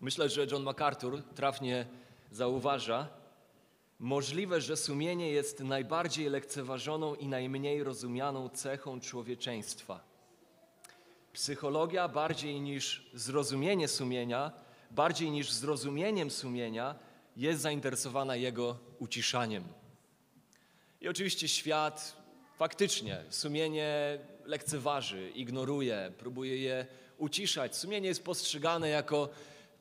Myślę, że John MacArthur trafnie zauważa, możliwe, że sumienie jest najbardziej lekceważoną i najmniej rozumianą cechą człowieczeństwa. Psychologia bardziej niż zrozumienie sumienia, bardziej niż zrozumieniem sumienia, jest zainteresowana jego uciszaniem. I oczywiście świat faktycznie sumienie lekceważy, ignoruje, próbuje je uciszać. Sumienie jest postrzegane jako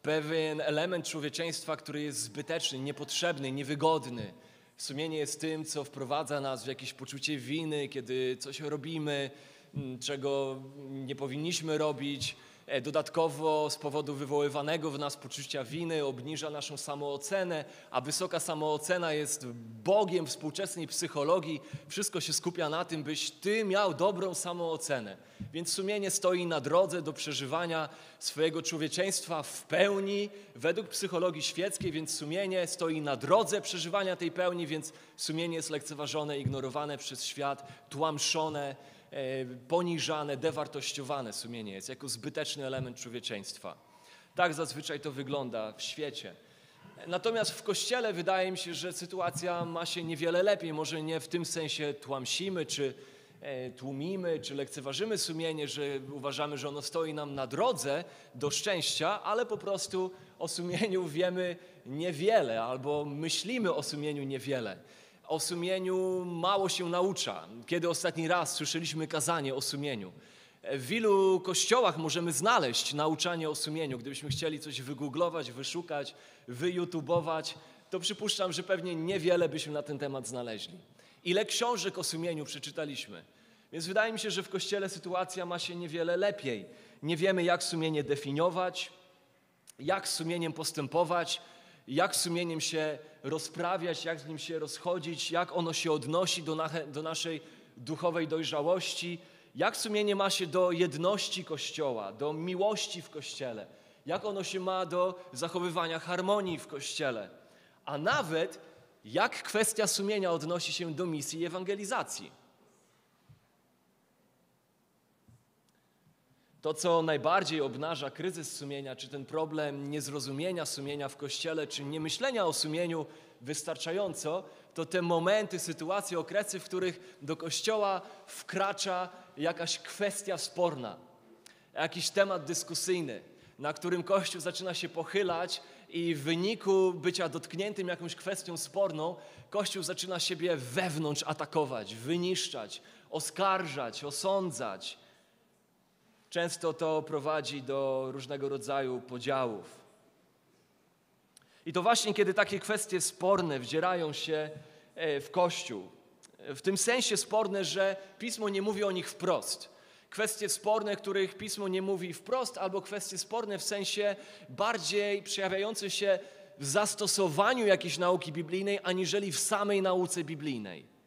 pewien element człowieczeństwa, który jest zbyteczny, niepotrzebny, niewygodny. Sumienie jest tym, co wprowadza nas w jakieś poczucie winy, kiedy coś robimy, mm, czego nie powinniśmy robić. E, dodatkowo z powodu wywoływanego w nas poczucia winy obniża naszą samoocenę, a wysoka samoocena jest Bogiem współczesnej psychologii. Wszystko się skupia na tym, byś ty miał dobrą samoocenę. Więc sumienie stoi na drodze do przeżywania swojego człowieczeństwa w pełni według psychologii świeckiej, więc sumienie stoi na drodze przeżywania tej pełni, więc sumienie jest lekceważone, ignorowane przez świat, tłamszone poniżane, dewartościowane sumienie jest jako zbyteczny element człowieczeństwa. Tak zazwyczaj to wygląda w świecie. Natomiast w Kościele wydaje mi się, że sytuacja ma się niewiele lepiej. Może nie w tym sensie tłamsimy, czy e, tłumimy, czy lekceważymy sumienie, że uważamy, że ono stoi nam na drodze do szczęścia, ale po prostu o sumieniu wiemy niewiele albo myślimy o sumieniu niewiele o sumieniu mało się naucza. Kiedy ostatni raz słyszeliśmy kazanie o sumieniu? W wielu kościołach możemy znaleźć nauczanie o sumieniu. Gdybyśmy chcieli coś wygooglować, wyszukać, wyjutubować, to przypuszczam, że pewnie niewiele byśmy na ten temat znaleźli. Ile książek o sumieniu przeczytaliśmy? Więc wydaje mi się, że w kościele sytuacja ma się niewiele lepiej. Nie wiemy, jak sumienie definiować, jak z sumieniem postępować, jak sumieniem się rozprawiać, jak z nim się rozchodzić, jak ono się odnosi do, na, do naszej duchowej dojrzałości, jak sumienie ma się do jedności Kościoła, do miłości w Kościele, jak ono się ma do zachowywania harmonii w Kościele, a nawet jak kwestia sumienia odnosi się do misji ewangelizacji. To, co najbardziej obnaża kryzys sumienia, czy ten problem niezrozumienia sumienia w kościele, czy niemyślenia o sumieniu wystarczająco, to te momenty, sytuacje, okresy, w których do kościoła wkracza jakaś kwestia sporna, jakiś temat dyskusyjny, na którym Kościół zaczyna się pochylać i w wyniku bycia dotkniętym jakąś kwestią sporną, Kościół zaczyna siebie wewnątrz atakować, wyniszczać, oskarżać, osądzać Często to prowadzi do różnego rodzaju podziałów. I to właśnie kiedy takie kwestie sporne wdzierają się e, w Kościół, w tym sensie sporne, że Pismo nie mówi o nich wprost. Kwestie sporne, których Pismo nie mówi wprost, albo kwestie sporne w sensie bardziej przejawiające się w zastosowaniu jakiejś nauki biblijnej, aniżeli w samej nauce biblijnej.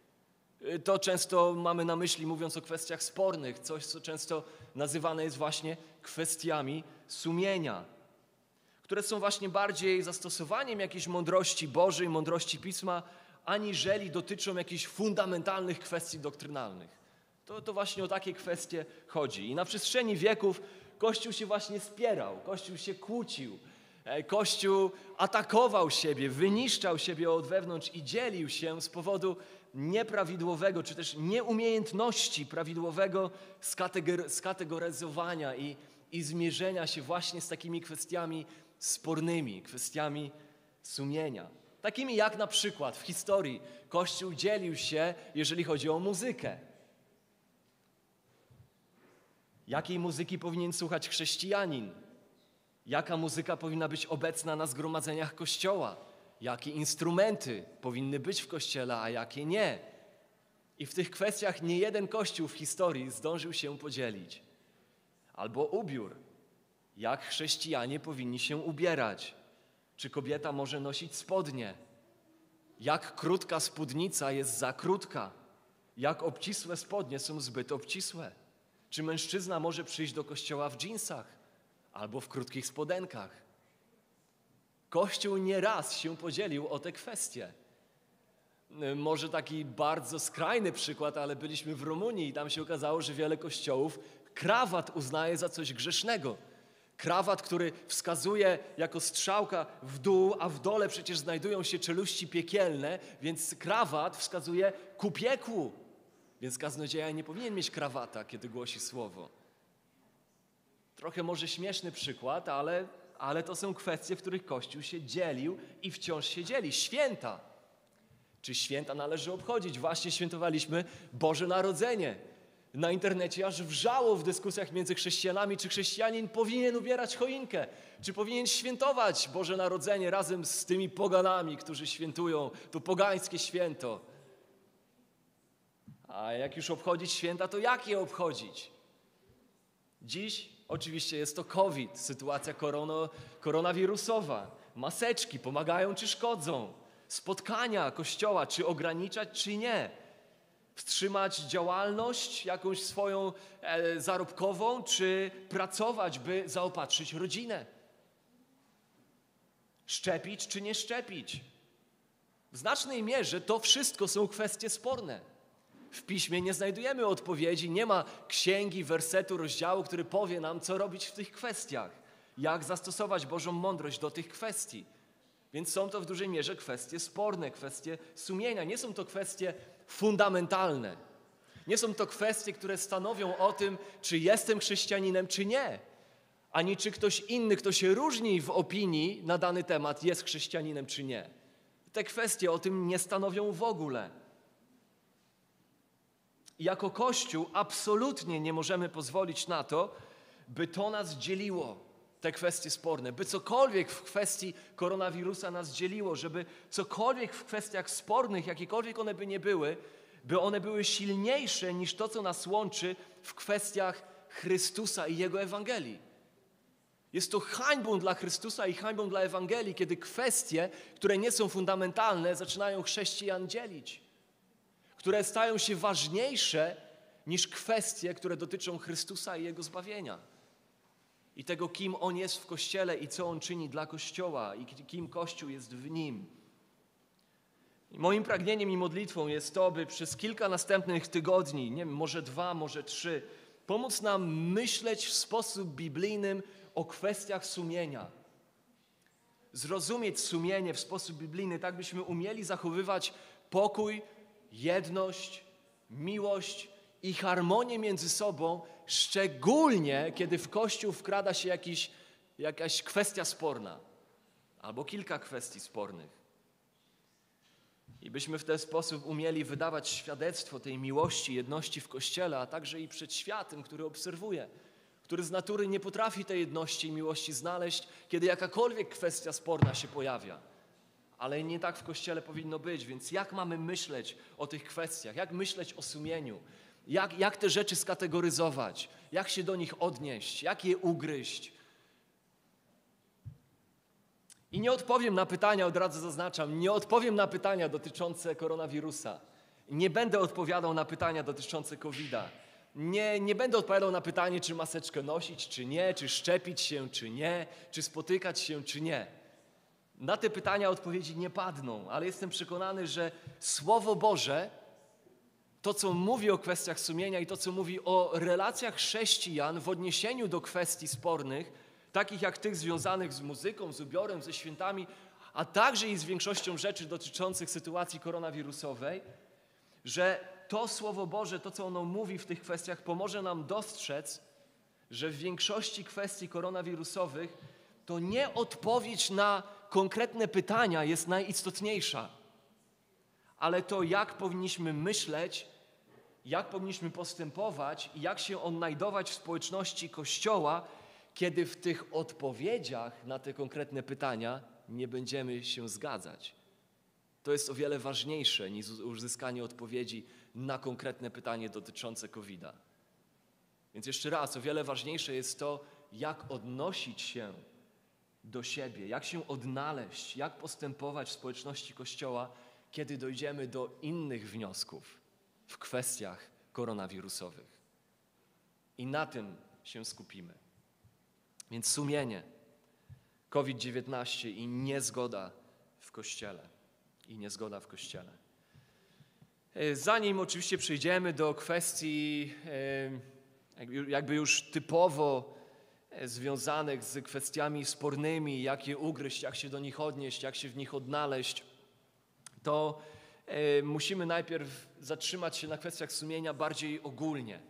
Y, to często mamy na myśli, mówiąc o kwestiach spornych, coś, co często nazywane jest właśnie kwestiami sumienia, które są właśnie bardziej zastosowaniem jakiejś mądrości Bożej, mądrości Pisma, aniżeli dotyczą jakichś fundamentalnych kwestii doktrynalnych. To, to właśnie o takie kwestie chodzi. I na przestrzeni wieków Kościół się właśnie spierał, Kościół się kłócił, e, Kościół atakował siebie, wyniszczał siebie od wewnątrz i dzielił się z powodu nieprawidłowego, czy też nieumiejętności prawidłowego skategoryzowania i, i zmierzenia się właśnie z takimi kwestiami spornymi, kwestiami sumienia. Takimi jak na przykład w historii Kościół dzielił się, jeżeli chodzi o muzykę. Jakiej muzyki powinien słuchać chrześcijanin? Jaka muzyka powinna być obecna na zgromadzeniach Kościoła? Jakie instrumenty powinny być w kościele, a jakie nie. I w tych kwestiach nie jeden kościół w historii zdążył się podzielić. Albo ubiór. Jak chrześcijanie powinni się ubierać? Czy kobieta może nosić spodnie? Jak krótka spódnica jest za krótka? Jak obcisłe spodnie są zbyt obcisłe? Czy mężczyzna może przyjść do kościoła w dżinsach albo w krótkich spodenkach? Kościół nieraz się podzielił o te kwestie. Może taki bardzo skrajny przykład, ale byliśmy w Rumunii i tam się okazało, że wiele kościołów krawat uznaje za coś grzesznego. Krawat, który wskazuje jako strzałka w dół, a w dole przecież znajdują się czeluści piekielne, więc krawat wskazuje ku piekłu. Więc kaznodzieja nie powinien mieć krawata, kiedy głosi słowo. Trochę może śmieszny przykład, ale, ale to są kwestie, w których Kościół się dzielił i wciąż się dzieli. Święta. Czy święta należy obchodzić? Właśnie świętowaliśmy Boże Narodzenie. Na internecie aż wrzało w dyskusjach między chrześcijanami, czy chrześcijanin powinien ubierać choinkę, czy powinien świętować Boże Narodzenie razem z tymi poganami, którzy świętują to pogańskie święto. A jak już obchodzić święta, to jak je obchodzić? Dziś oczywiście jest to COVID, sytuacja koronawirusowa. Maseczki pomagają czy szkodzą? Spotkania kościoła, czy ograniczać, czy nie? Wstrzymać działalność jakąś swoją e, zarobkową, czy pracować, by zaopatrzyć rodzinę? Szczepić, czy nie szczepić? W znacznej mierze to wszystko są kwestie sporne. W piśmie nie znajdujemy odpowiedzi, nie ma księgi, wersetu, rozdziału, który powie nam, co robić w tych kwestiach, jak zastosować Bożą mądrość do tych kwestii. Więc są to w dużej mierze kwestie sporne, kwestie sumienia. Nie są to kwestie fundamentalne. Nie są to kwestie, które stanowią o tym, czy jestem chrześcijaninem, czy nie. Ani czy ktoś inny, kto się różni w opinii na dany temat, jest chrześcijaninem, czy nie. Te kwestie o tym nie stanowią w ogóle. Jako Kościół absolutnie nie możemy pozwolić na to, by to nas dzieliło, te kwestie sporne, by cokolwiek w kwestii koronawirusa nas dzieliło, żeby cokolwiek w kwestiach spornych, jakiekolwiek one by nie były, by one były silniejsze niż to, co nas łączy w kwestiach Chrystusa i Jego Ewangelii. Jest to hańbą dla Chrystusa i hańbą dla Ewangelii, kiedy kwestie, które nie są fundamentalne, zaczynają chrześcijan dzielić które stają się ważniejsze niż kwestie, które dotyczą Chrystusa i Jego zbawienia. I tego, kim On jest w Kościele i co On czyni dla Kościoła i kim Kościół jest w Nim. I moim pragnieniem i modlitwą jest to, by przez kilka następnych tygodni, nie wiem, może dwa, może trzy, pomóc nam myśleć w sposób biblijnym o kwestiach sumienia. Zrozumieć sumienie w sposób biblijny, tak byśmy umieli zachowywać pokój jedność, miłość i harmonię między sobą, szczególnie kiedy w Kościół wkrada się jakiś, jakaś kwestia sporna albo kilka kwestii spornych. I byśmy w ten sposób umieli wydawać świadectwo tej miłości, jedności w Kościele, a także i przed światem, który obserwuje, który z natury nie potrafi tej jedności i miłości znaleźć, kiedy jakakolwiek kwestia sporna się pojawia ale nie tak w Kościele powinno być. Więc jak mamy myśleć o tych kwestiach? Jak myśleć o sumieniu? Jak, jak te rzeczy skategoryzować? Jak się do nich odnieść? Jak je ugryźć? I nie odpowiem na pytania, od razu zaznaczam, nie odpowiem na pytania dotyczące koronawirusa. Nie będę odpowiadał na pytania dotyczące COVID-a. Nie, nie będę odpowiadał na pytanie, czy maseczkę nosić, czy nie, czy szczepić się, czy nie, czy spotykać się, czy nie. Na te pytania odpowiedzi nie padną, ale jestem przekonany, że Słowo Boże, to co mówi o kwestiach sumienia i to co mówi o relacjach chrześcijan w odniesieniu do kwestii spornych, takich jak tych związanych z muzyką, z ubiorem, ze świętami, a także i z większością rzeczy dotyczących sytuacji koronawirusowej, że to Słowo Boże, to co ono mówi w tych kwestiach, pomoże nam dostrzec, że w większości kwestii koronawirusowych to nie odpowiedź na konkretne pytania jest najistotniejsza, ale to, jak powinniśmy myśleć, jak powinniśmy postępować i jak się odnajdować w społeczności Kościoła, kiedy w tych odpowiedziach na te konkretne pytania nie będziemy się zgadzać. To jest o wiele ważniejsze niż uzyskanie odpowiedzi na konkretne pytanie dotyczące COVID-a. Więc jeszcze raz, o wiele ważniejsze jest to, jak odnosić się do siebie, jak się odnaleźć, jak postępować w społeczności Kościoła, kiedy dojdziemy do innych wniosków w kwestiach koronawirusowych. I na tym się skupimy. Więc sumienie, COVID-19 i niezgoda w Kościele. I niezgoda w Kościele. E, zanim oczywiście przejdziemy do kwestii e, jakby już typowo związanych z kwestiami spornymi, jak je ugryźć, jak się do nich odnieść, jak się w nich odnaleźć, to e, musimy najpierw zatrzymać się na kwestiach sumienia bardziej ogólnie.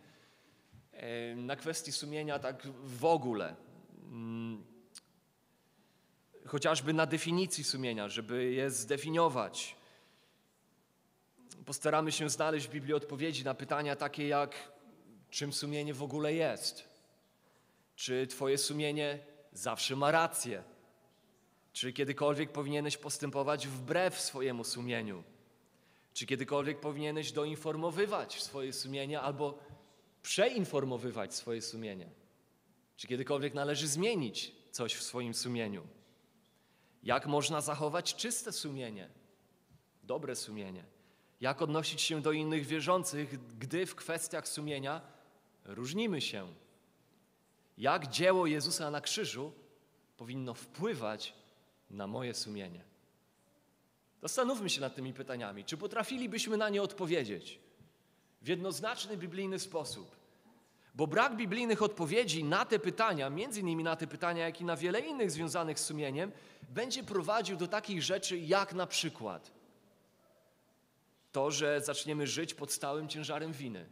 E, na kwestii sumienia tak w ogóle. Mm, chociażby na definicji sumienia, żeby je zdefiniować. Postaramy się znaleźć w Biblii odpowiedzi na pytania takie jak czym sumienie w ogóle jest? Czy Twoje sumienie zawsze ma rację? Czy kiedykolwiek powinieneś postępować wbrew swojemu sumieniu? Czy kiedykolwiek powinieneś doinformowywać swoje sumienie albo przeinformowywać swoje sumienie? Czy kiedykolwiek należy zmienić coś w swoim sumieniu? Jak można zachować czyste sumienie, dobre sumienie? Jak odnosić się do innych wierzących, gdy w kwestiach sumienia różnimy się? Jak dzieło Jezusa na krzyżu powinno wpływać na moje sumienie? Zastanówmy się nad tymi pytaniami. Czy potrafilibyśmy na nie odpowiedzieć w jednoznaczny biblijny sposób? Bo brak biblijnych odpowiedzi na te pytania, między innymi na te pytania, jak i na wiele innych związanych z sumieniem, będzie prowadził do takich rzeczy, jak na przykład to, że zaczniemy żyć pod stałym ciężarem winy.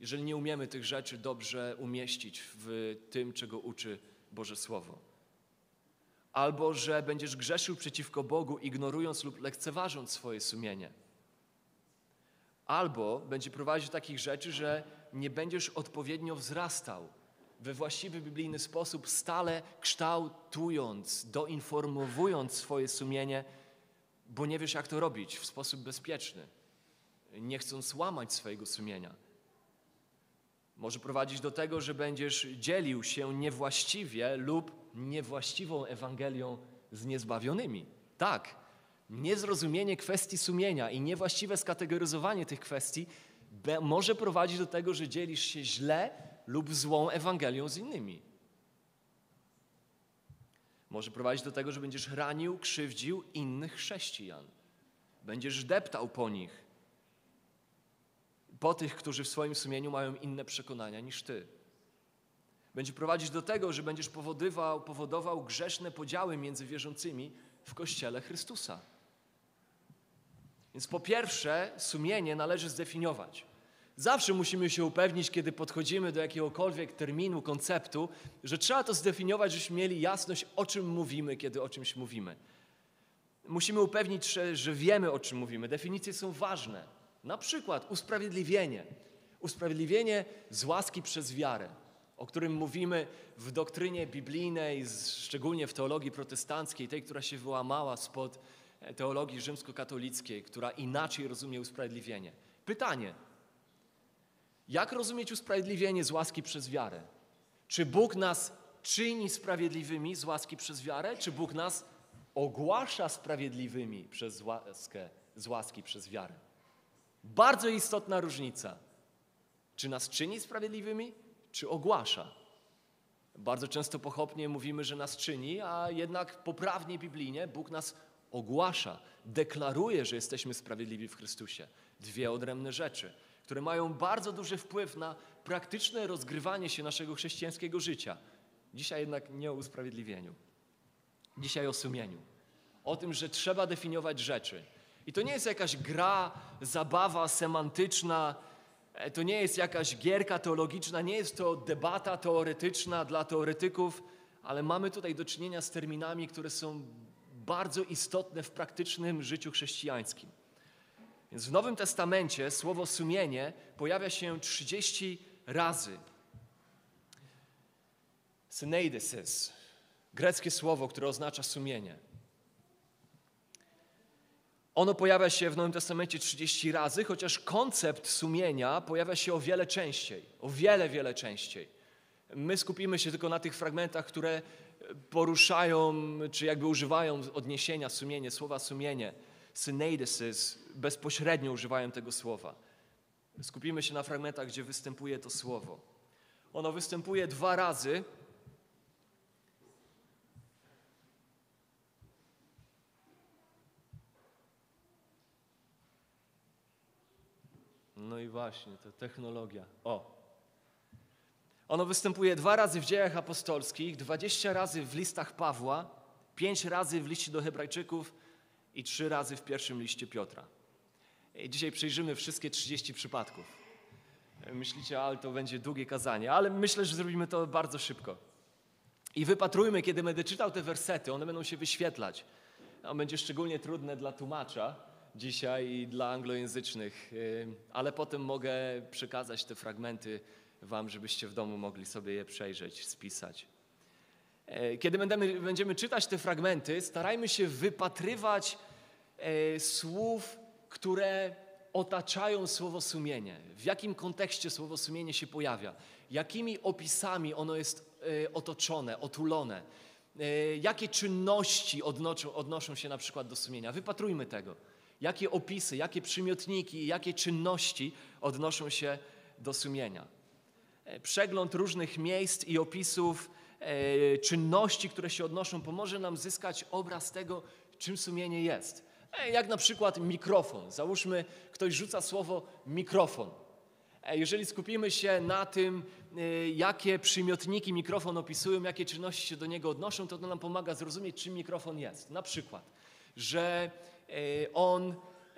Jeżeli nie umiemy tych rzeczy dobrze umieścić w tym, czego uczy Boże Słowo. Albo że będziesz grzeszył przeciwko Bogu, ignorując lub lekceważąc swoje sumienie. Albo będzie prowadzić do takich rzeczy, że nie będziesz odpowiednio wzrastał we właściwy biblijny sposób, stale kształtując, doinformowując swoje sumienie, bo nie wiesz, jak to robić w sposób bezpieczny, nie chcąc łamać swojego sumienia. Może prowadzić do tego, że będziesz dzielił się niewłaściwie lub niewłaściwą Ewangelią z niezbawionymi. Tak, niezrozumienie kwestii sumienia i niewłaściwe skategoryzowanie tych kwestii może prowadzić do tego, że dzielisz się źle lub złą Ewangelią z innymi. Może prowadzić do tego, że będziesz ranił, krzywdził innych chrześcijan. Będziesz deptał po nich, po tych, którzy w swoim sumieniu mają inne przekonania niż ty. Będzie prowadzić do tego, że będziesz powodował, powodował grzeszne podziały między wierzącymi w Kościele Chrystusa. Więc po pierwsze, sumienie należy zdefiniować. Zawsze musimy się upewnić, kiedy podchodzimy do jakiegokolwiek terminu, konceptu, że trzeba to zdefiniować, żebyśmy mieli jasność, o czym mówimy, kiedy o czymś mówimy. Musimy upewnić się, że wiemy, o czym mówimy. Definicje są ważne. Na przykład usprawiedliwienie. Usprawiedliwienie z łaski przez wiarę, o którym mówimy w doktrynie biblijnej, szczególnie w teologii protestanckiej, tej, która się wyłamała spod teologii rzymskokatolickiej, która inaczej rozumie usprawiedliwienie. Pytanie, jak rozumieć usprawiedliwienie z łaski przez wiarę? Czy Bóg nas czyni sprawiedliwymi z łaski przez wiarę, czy Bóg nas ogłasza sprawiedliwymi przez łaskę, z łaski przez wiarę? Bardzo istotna różnica. Czy nas czyni sprawiedliwymi, czy ogłasza? Bardzo często pochopnie mówimy, że nas czyni, a jednak poprawnie biblijnie Bóg nas ogłasza, deklaruje, że jesteśmy sprawiedliwi w Chrystusie. Dwie odrębne rzeczy które mają bardzo duży wpływ na praktyczne rozgrywanie się naszego chrześcijańskiego życia. Dzisiaj jednak nie o usprawiedliwieniu. Dzisiaj o sumieniu. O tym, że trzeba definiować rzeczy. I to nie jest jakaś gra, zabawa semantyczna, e, to nie jest jakaś gierka teologiczna, nie jest to debata teoretyczna dla teoretyków, ale mamy tutaj do czynienia z terminami, które są bardzo istotne w praktycznym życiu chrześcijańskim. Więc w Nowym Testamencie słowo sumienie pojawia się 30 razy. Syneidesis, greckie słowo, które oznacza sumienie. Ono pojawia się w Nowym Testamencie 30 razy, chociaż koncept sumienia pojawia się o wiele częściej, o wiele, wiele częściej. My skupimy się tylko na tych fragmentach, które poruszają, czy jakby używają odniesienia sumienie, słowa sumienie syneidesis bezpośrednio używają tego słowa. Skupimy się na fragmentach, gdzie występuje to słowo. Ono występuje dwa razy. No i właśnie, to technologia. O. Ono występuje dwa razy w dziejach apostolskich, 20 razy w listach Pawła, pięć razy w liście do Hebrajczyków i trzy razy w pierwszym liście Piotra. I dzisiaj przejrzymy wszystkie 30 przypadków. Myślicie, ale to będzie długie kazanie, ale myślę, że zrobimy to bardzo szybko. I wypatrujmy, kiedy będę czytał te wersety, one będą się wyświetlać. Będzie szczególnie trudne dla tłumacza dzisiaj i dla anglojęzycznych, yy, ale potem mogę przekazać te fragmenty Wam, żebyście w domu mogli sobie je przejrzeć, spisać. Yy, kiedy będziemy, będziemy czytać te fragmenty, starajmy się wypatrywać yy, słów, które otaczają słowo sumienie. W jakim kontekście słowo sumienie się pojawia? Jakimi opisami ono jest otoczone, otulone? Jakie czynności odnoszą, odnoszą się na przykład do sumienia? Wypatrujmy tego. Jakie opisy, jakie przymiotniki, jakie czynności odnoszą się do sumienia? Przegląd różnych miejsc i opisów e, czynności, które się odnoszą, pomoże nam zyskać obraz tego, czym sumienie jest. E, jak na przykład mikrofon. Załóżmy, ktoś rzuca słowo mikrofon. E, jeżeli skupimy się na tym, jakie przymiotniki mikrofon opisują, jakie czynności się do niego odnoszą, to to nam pomaga zrozumieć, czym mikrofon jest. Na przykład, że on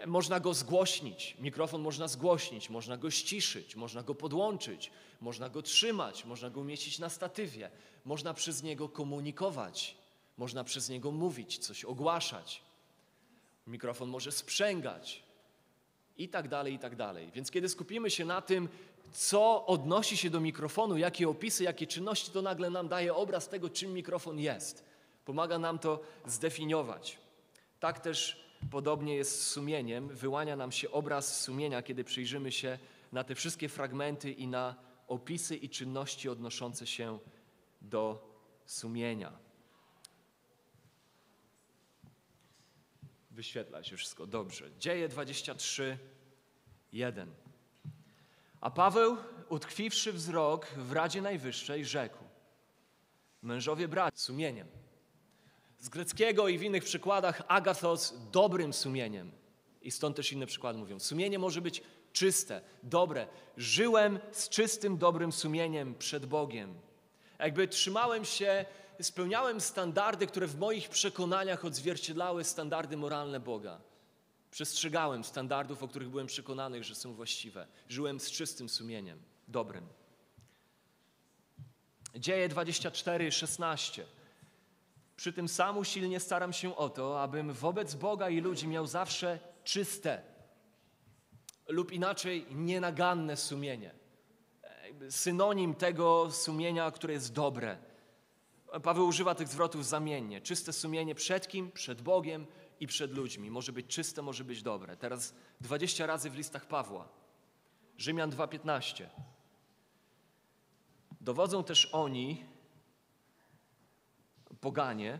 można go zgłośnić, mikrofon można zgłośnić, można go ściszyć, można go podłączyć, można go trzymać, można go umieścić na statywie, można przez niego komunikować, można przez niego mówić, coś ogłaszać. Mikrofon może sprzęgać i tak dalej, i tak dalej. Więc kiedy skupimy się na tym, co odnosi się do mikrofonu, jakie opisy, jakie czynności, to nagle nam daje obraz tego, czym mikrofon jest. Pomaga nam to zdefiniować. Tak też Podobnie jest z sumieniem. Wyłania nam się obraz sumienia, kiedy przyjrzymy się na te wszystkie fragmenty i na opisy i czynności odnoszące się do sumienia. Wyświetla się wszystko dobrze. Dzieje 23, 1. A Paweł, utkwiwszy wzrok w Radzie Najwyższej, rzekł: Mężowie braci, sumieniem z greckiego i w innych przykładach agathos dobrym sumieniem. I stąd też inne przykłady mówią. Sumienie może być czyste, dobre. Żyłem z czystym, dobrym sumieniem przed Bogiem. Jakby trzymałem się, spełniałem standardy, które w moich przekonaniach odzwierciedlały standardy moralne Boga. Przestrzegałem standardów, o których byłem przekonany, że są właściwe. Żyłem z czystym sumieniem, dobrym. Dzieje 24, 16. Przy tym sam usilnie staram się o to, abym wobec Boga i ludzi miał zawsze czyste lub inaczej nienaganne sumienie. Synonim tego sumienia, które jest dobre. Paweł używa tych zwrotów zamiennie. Czyste sumienie przed kim? Przed Bogiem i przed ludźmi. Może być czyste, może być dobre. Teraz 20 razy w listach Pawła. Rzymian 2:15. Dowodzą też oni, poganie,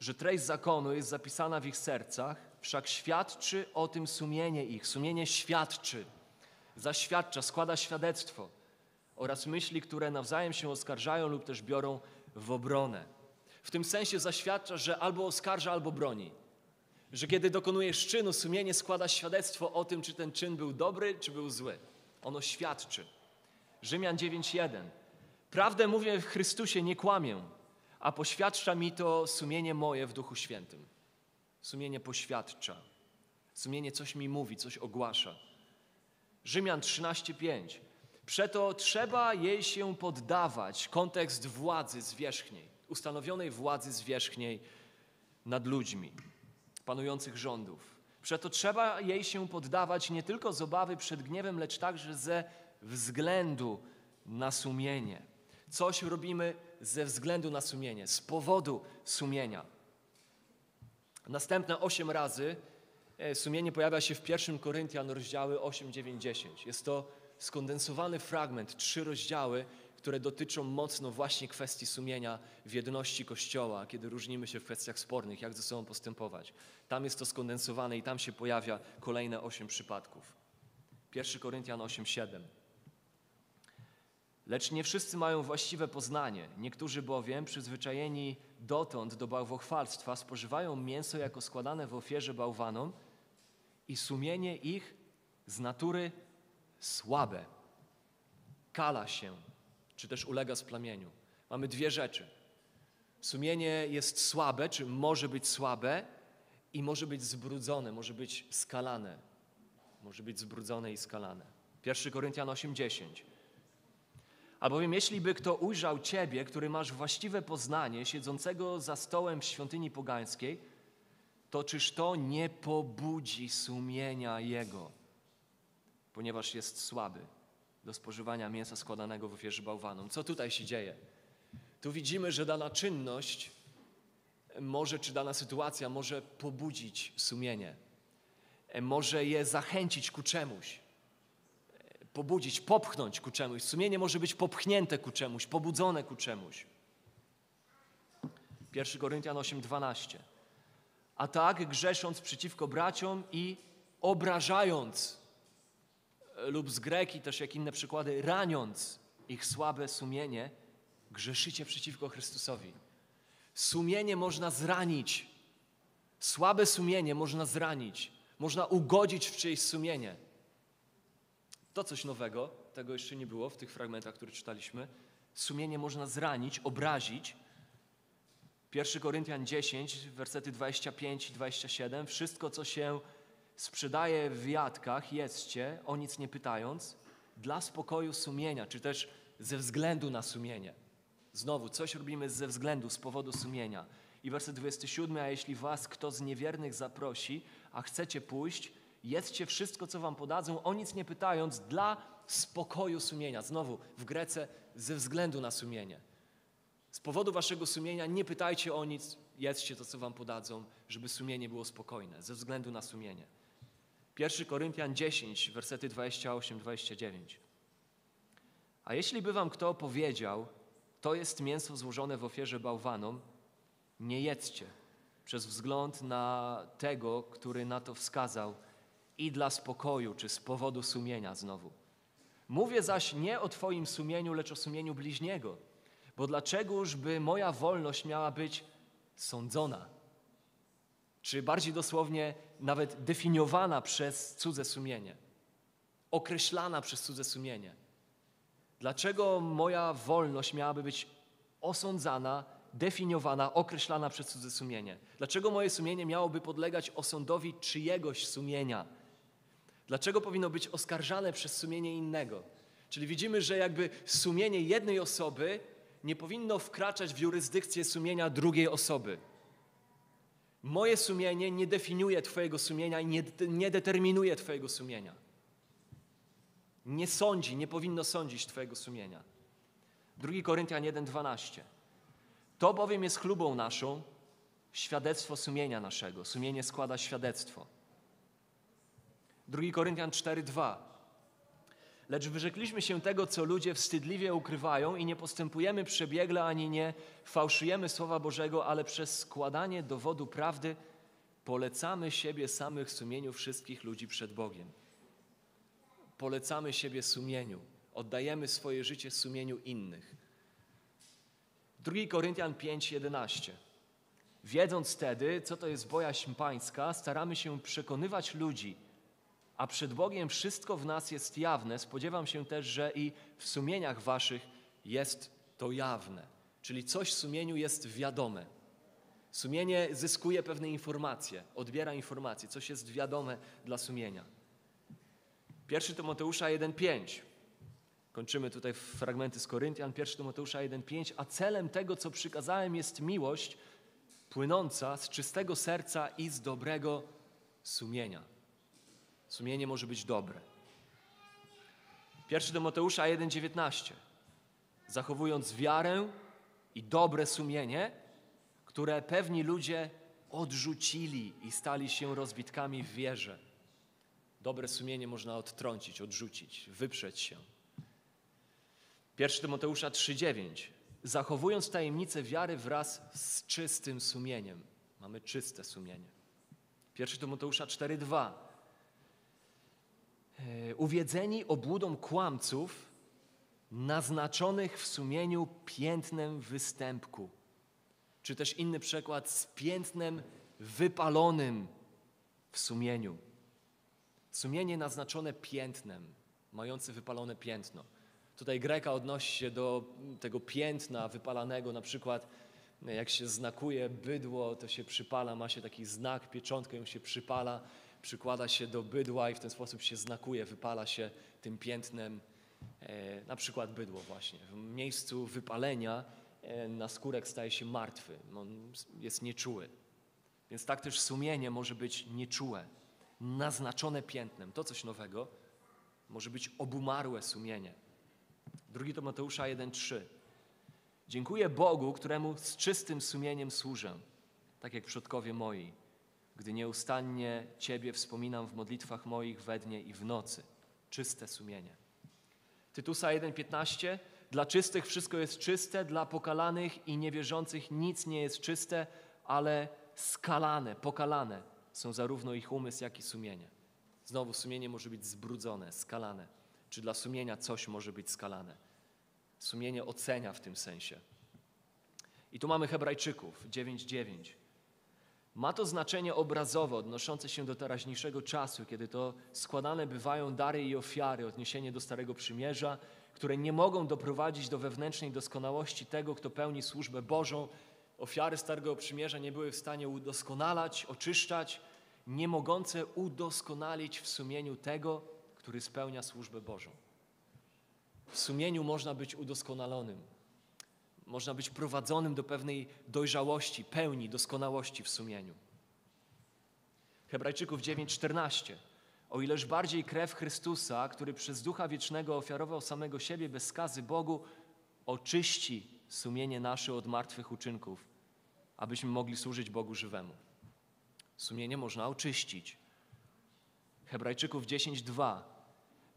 że treść zakonu jest zapisana w ich sercach, wszak świadczy o tym sumienie ich. Sumienie świadczy, zaświadcza, składa świadectwo oraz myśli, które nawzajem się oskarżają lub też biorą w obronę. W tym sensie zaświadcza, że albo oskarża, albo broni. Że kiedy dokonujesz czynu, sumienie składa świadectwo o tym, czy ten czyn był dobry, czy był zły. Ono świadczy. Rzymian 9:1. Prawdę mówię w Chrystusie, nie kłamię a poświadcza mi to sumienie moje w Duchu Świętym. Sumienie poświadcza. Sumienie coś mi mówi, coś ogłasza. Rzymian 13:5. Przeto trzeba jej się poddawać, kontekst władzy zwierzchniej, ustanowionej władzy zwierzchniej nad ludźmi, panujących rządów. Przeto trzeba jej się poddawać nie tylko z obawy przed gniewem, lecz także ze względu na sumienie. Coś robimy ze względu na sumienie, z powodu sumienia. Następne osiem razy e, sumienie pojawia się w 1 Koryntian rozdziały 8, 9, 10. Jest to skondensowany fragment, trzy rozdziały, które dotyczą mocno właśnie kwestii sumienia w jedności Kościoła, kiedy różnimy się w kwestiach spornych, jak ze sobą postępować. Tam jest to skondensowane i tam się pojawia kolejne osiem przypadków. 1 Koryntian 8, 7. Lecz nie wszyscy mają właściwe poznanie. Niektórzy bowiem, przyzwyczajeni dotąd do bałwochwalstwa, spożywają mięso jako składane w ofierze bałwanom i sumienie ich z natury słabe. kala się, czy też ulega splamieniu. Mamy dwie rzeczy. Sumienie jest słabe, czy może być słabe i może być zbrudzone, może być skalane. Może być zbrudzone i skalane. 1 Koryntian 8:10. Albowiem jeśli by kto ujrzał Ciebie, który masz właściwe poznanie, siedzącego za stołem w świątyni pogańskiej, to czyż to nie pobudzi sumienia Jego, ponieważ jest słaby do spożywania mięsa składanego w ofierze bałwanom. Co tutaj się dzieje? Tu widzimy, że dana czynność może, czy dana sytuacja może pobudzić sumienie, może je zachęcić ku czemuś pobudzić, popchnąć ku czemuś. Sumienie może być popchnięte ku czemuś, pobudzone ku czemuś. 1 Koryntian 8:12. A tak grzesząc przeciwko braciom i obrażając e, lub z greki też jak inne przykłady, raniąc ich słabe sumienie, grzeszycie przeciwko Chrystusowi. Sumienie można zranić. Słabe sumienie można zranić. Można ugodzić w czyjeś sumienie. To coś nowego, tego jeszcze nie było w tych fragmentach, które czytaliśmy. Sumienie można zranić, obrazić. 1 Koryntian 10, wersety 25 i 27. Wszystko, co się sprzedaje w jadkach, jedzcie, o nic nie pytając, dla spokoju sumienia, czy też ze względu na sumienie. Znowu, coś robimy ze względu, z powodu sumienia. I werset 27, a jeśli was kto z niewiernych zaprosi, a chcecie pójść, jedzcie wszystko, co wam podadzą, o nic nie pytając, dla spokoju sumienia. Znowu w Grece ze względu na sumienie. Z powodu waszego sumienia nie pytajcie o nic, jedzcie to, co wam podadzą, żeby sumienie było spokojne, ze względu na sumienie. 1 Koryntian 10, wersety 28-29. A jeśli by wam kto powiedział, to jest mięso złożone w ofierze bałwanom, nie jedzcie, przez wzgląd na tego, który na to wskazał, i dla spokoju, czy z powodu sumienia znowu. Mówię zaś nie o Twoim sumieniu, lecz o sumieniu bliźniego, bo dlaczegoż by moja wolność miała być sądzona? Czy bardziej dosłownie nawet definiowana przez cudze sumienie, określana przez cudze sumienie. Dlaczego moja wolność miałaby być osądzana, definiowana, określana przez cudze sumienie? Dlaczego moje sumienie miałoby podlegać osądowi czyjegoś sumienia? Dlaczego powinno być oskarżane przez sumienie innego? Czyli widzimy, że jakby sumienie jednej osoby nie powinno wkraczać w jurysdykcję sumienia drugiej osoby. Moje sumienie nie definiuje Twojego sumienia i nie, nie determinuje Twojego sumienia. Nie sądzi, nie powinno sądzić Twojego sumienia. 2 Koryntian 1:12. To bowiem jest chlubą naszą, świadectwo sumienia naszego. Sumienie składa świadectwo. 2 Koryntian 4:2. Lecz wyrzekliśmy się tego, co ludzie wstydliwie ukrywają i nie postępujemy przebiegle ani nie fałszujemy Słowa Bożego, ale przez składanie dowodu prawdy polecamy siebie samych sumieniu wszystkich ludzi przed Bogiem. Polecamy siebie sumieniu, oddajemy swoje życie sumieniu innych. 2 Koryntian 5:11. Wiedząc wtedy, co to jest bojaźń pańska, staramy się przekonywać ludzi, a przed Bogiem wszystko w nas jest jawne, spodziewam się też, że i w sumieniach waszych jest to jawne. Czyli coś w sumieniu jest wiadome. Sumienie zyskuje pewne informacje, odbiera informacje, coś jest wiadome dla sumienia. 1 Tymoteusza 1,5. Kończymy tutaj fragmenty z Koryntian. 1 Tymoteusza 1,5. A celem tego, co przykazałem, jest miłość płynąca z czystego serca i z dobrego sumienia. Sumienie może być dobre. 1 Tymoteusza 1,19. Zachowując wiarę i dobre sumienie, które pewni ludzie odrzucili i stali się rozbitkami w wierze. Dobre sumienie można odtrącić, odrzucić, wyprzeć się. 1 Tymoteusza 3,9. Zachowując tajemnicę wiary wraz z czystym sumieniem. Mamy czyste sumienie. 1 Tymoteusza 4,2 E, uwiedzeni obłudą kłamców, naznaczonych w sumieniu piętnem występku. Czy też inny przykład z piętnem wypalonym w sumieniu. Sumienie naznaczone piętnem, mające wypalone piętno. Tutaj Greka odnosi się do tego piętna wypalanego, na przykład jak się znakuje bydło, to się przypala, ma się taki znak, pieczątkę ją się przypala, przykłada się do bydła i w ten sposób się znakuje, wypala się tym piętnem e, na przykład bydło właśnie. W miejscu wypalenia e, naskórek staje się martwy, on jest nieczuły. Więc tak też sumienie może być nieczułe, naznaczone piętnem. To coś nowego. Może być obumarłe sumienie. Drugi to Mateusza 1,3. Dziękuję Bogu, któremu z czystym sumieniem służę, tak jak przodkowie moi, gdy nieustannie Ciebie wspominam w modlitwach moich we dnie i w nocy. Czyste sumienie. Tytusa 1,15. Dla czystych wszystko jest czyste, dla pokalanych i niewierzących nic nie jest czyste, ale skalane, pokalane są zarówno ich umysł, jak i sumienie. Znowu sumienie może być zbrudzone, skalane. Czy dla sumienia coś może być skalane? Sumienie ocenia w tym sensie. I tu mamy Hebrajczyków 9:9. Ma to znaczenie obrazowe, odnoszące się do teraźniejszego czasu, kiedy to składane bywają dary i ofiary, odniesienie do Starego Przymierza, które nie mogą doprowadzić do wewnętrznej doskonałości tego, kto pełni służbę Bożą. Ofiary Starego Przymierza nie były w stanie udoskonalać, oczyszczać, nie mogące udoskonalić w sumieniu tego, który spełnia służbę Bożą. W sumieniu można być udoskonalonym. Można być prowadzonym do pewnej dojrzałości, pełni, doskonałości w sumieniu. Hebrajczyków 9:14. O ileż bardziej krew Chrystusa, który przez Ducha Wiecznego ofiarował samego siebie bez skazy Bogu, oczyści sumienie nasze od martwych uczynków, abyśmy mogli służyć Bogu żywemu. Sumienie można oczyścić. Hebrajczyków 10:2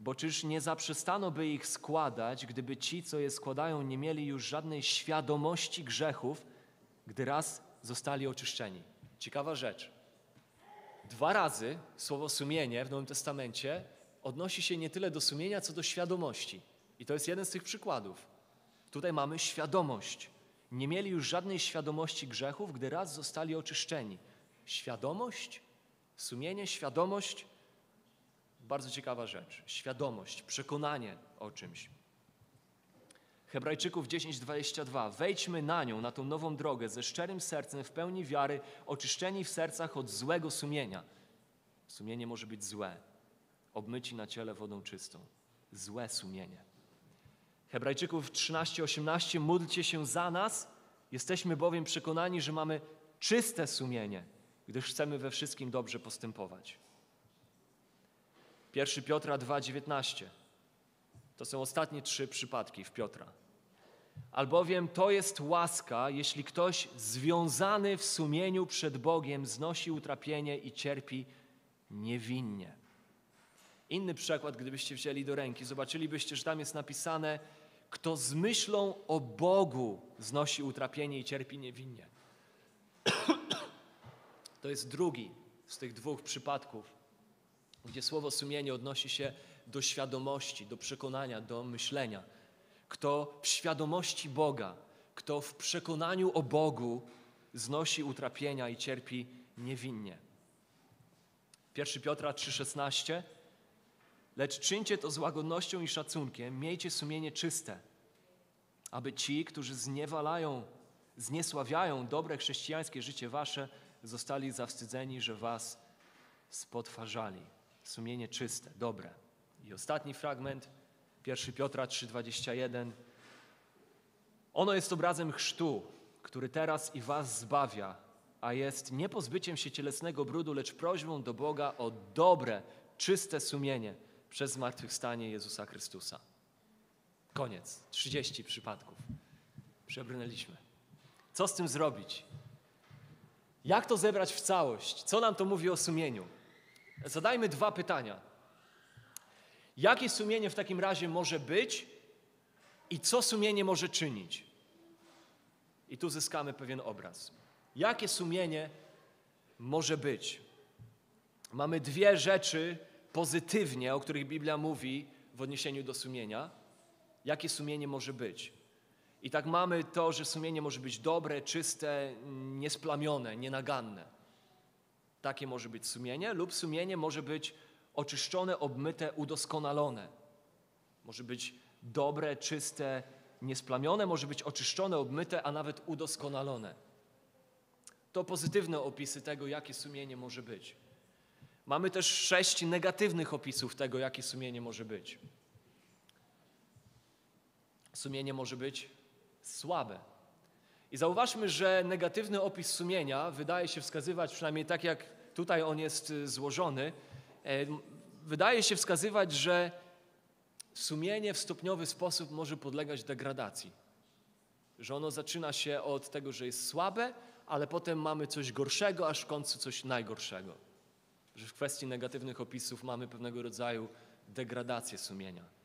bo czyż nie zaprzestano by ich składać, gdyby ci, co je składają, nie mieli już żadnej świadomości grzechów, gdy raz zostali oczyszczeni? Ciekawa rzecz. Dwa razy słowo sumienie w Nowym Testamencie odnosi się nie tyle do sumienia, co do świadomości. I to jest jeden z tych przykładów. Tutaj mamy świadomość. Nie mieli już żadnej świadomości grzechów, gdy raz zostali oczyszczeni. Świadomość, sumienie, świadomość bardzo ciekawa rzecz. Świadomość, przekonanie o czymś. Hebrajczyków 10:22. Wejdźmy na nią, na tą nową drogę, ze szczerym sercem, w pełni wiary, oczyszczeni w sercach od złego sumienia. Sumienie może być złe, obmyci na ciele wodą czystą. Złe sumienie. Hebrajczyków 13:18. Módlcie się za nas, jesteśmy bowiem przekonani, że mamy czyste sumienie, gdyż chcemy we wszystkim dobrze postępować. 1 Piotra 2,19. To są ostatnie trzy przypadki w Piotra. Albowiem to jest łaska, jeśli ktoś związany w sumieniu przed Bogiem znosi utrapienie i cierpi niewinnie. Inny przykład, gdybyście wzięli do ręki, zobaczylibyście, że tam jest napisane, kto z myślą o Bogu znosi utrapienie i cierpi niewinnie. To jest drugi z tych dwóch przypadków gdzie słowo sumienie odnosi się do świadomości, do przekonania, do myślenia. Kto w świadomości Boga, kto w przekonaniu o Bogu znosi utrapienia i cierpi niewinnie. 1 Piotra 3,16 Lecz czyńcie to z łagodnością i szacunkiem, miejcie sumienie czyste, aby ci, którzy zniewalają, zniesławiają dobre chrześcijańskie życie wasze, zostali zawstydzeni, że was spotwarzali sumienie czyste, dobre. I ostatni fragment, 1 Piotra 3,21. Ono jest obrazem chrztu, który teraz i was zbawia, a jest nie pozbyciem się cielesnego brudu, lecz prośbą do Boga o dobre, czyste sumienie przez zmartwychwstanie Jezusa Chrystusa. Koniec. 30 przypadków. Przebrnęliśmy. Co z tym zrobić? Jak to zebrać w całość? Co nam to mówi o sumieniu? Zadajmy dwa pytania. Jakie sumienie w takim razie może być i co sumienie może czynić? I tu zyskamy pewien obraz. Jakie sumienie może być? Mamy dwie rzeczy pozytywnie, o których Biblia mówi w odniesieniu do sumienia. Jakie sumienie może być? I tak mamy to, że sumienie może być dobre, czyste, niesplamione, nienaganne. Takie może być sumienie, lub sumienie może być oczyszczone, obmyte, udoskonalone. Może być dobre, czyste, niesplamione, może być oczyszczone, obmyte, a nawet udoskonalone. To pozytywne opisy tego, jakie sumienie może być. Mamy też sześć negatywnych opisów tego, jakie sumienie może być. Sumienie może być słabe. I zauważmy, że negatywny opis sumienia wydaje się wskazywać, przynajmniej tak jak tutaj on jest y, złożony, e, wydaje się wskazywać, że sumienie w stopniowy sposób może podlegać degradacji. Że ono zaczyna się od tego, że jest słabe, ale potem mamy coś gorszego, aż w końcu coś najgorszego. Że w kwestii negatywnych opisów mamy pewnego rodzaju degradację sumienia.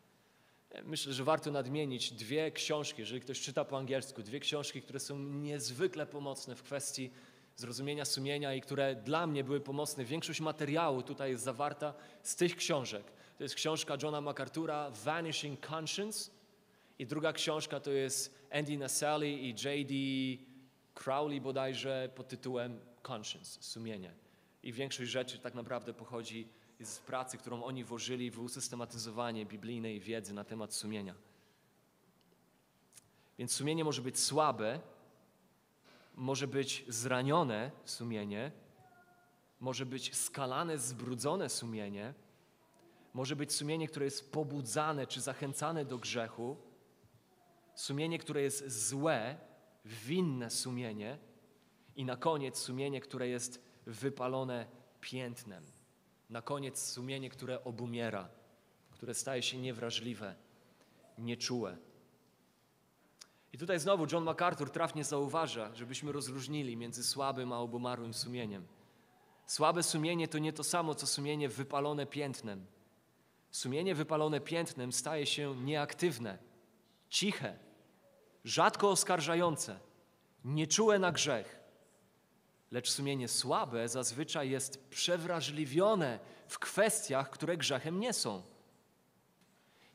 Myślę, że warto nadmienić dwie książki, jeżeli ktoś czyta po angielsku, dwie książki, które są niezwykle pomocne w kwestii zrozumienia sumienia i które dla mnie były pomocne. Większość materiału tutaj jest zawarta z tych książek. To jest książka Johna MacArthur'a Vanishing Conscience i druga książka to jest Andy Naselli i J.D. Crowley bodajże pod tytułem Conscience, sumienie. I większość rzeczy tak naprawdę pochodzi z pracy, którą oni włożyli w usystematyzowanie biblijnej wiedzy na temat sumienia. Więc sumienie może być słabe, może być zranione sumienie, może być skalane, zbrudzone sumienie, może być sumienie, które jest pobudzane czy zachęcane do grzechu, sumienie, które jest złe, winne sumienie i na koniec sumienie, które jest wypalone piętnem. Na koniec sumienie, które obumiera, które staje się niewrażliwe, nieczułe. I tutaj znowu John MacArthur trafnie zauważa, żebyśmy rozróżnili między słabym a obumarłym sumieniem. Słabe sumienie to nie to samo, co sumienie wypalone piętnem. Sumienie wypalone piętnem staje się nieaktywne, ciche, rzadko oskarżające, nieczułe na grzech. Lecz sumienie słabe zazwyczaj jest przewrażliwione w kwestiach, które grzechem nie są.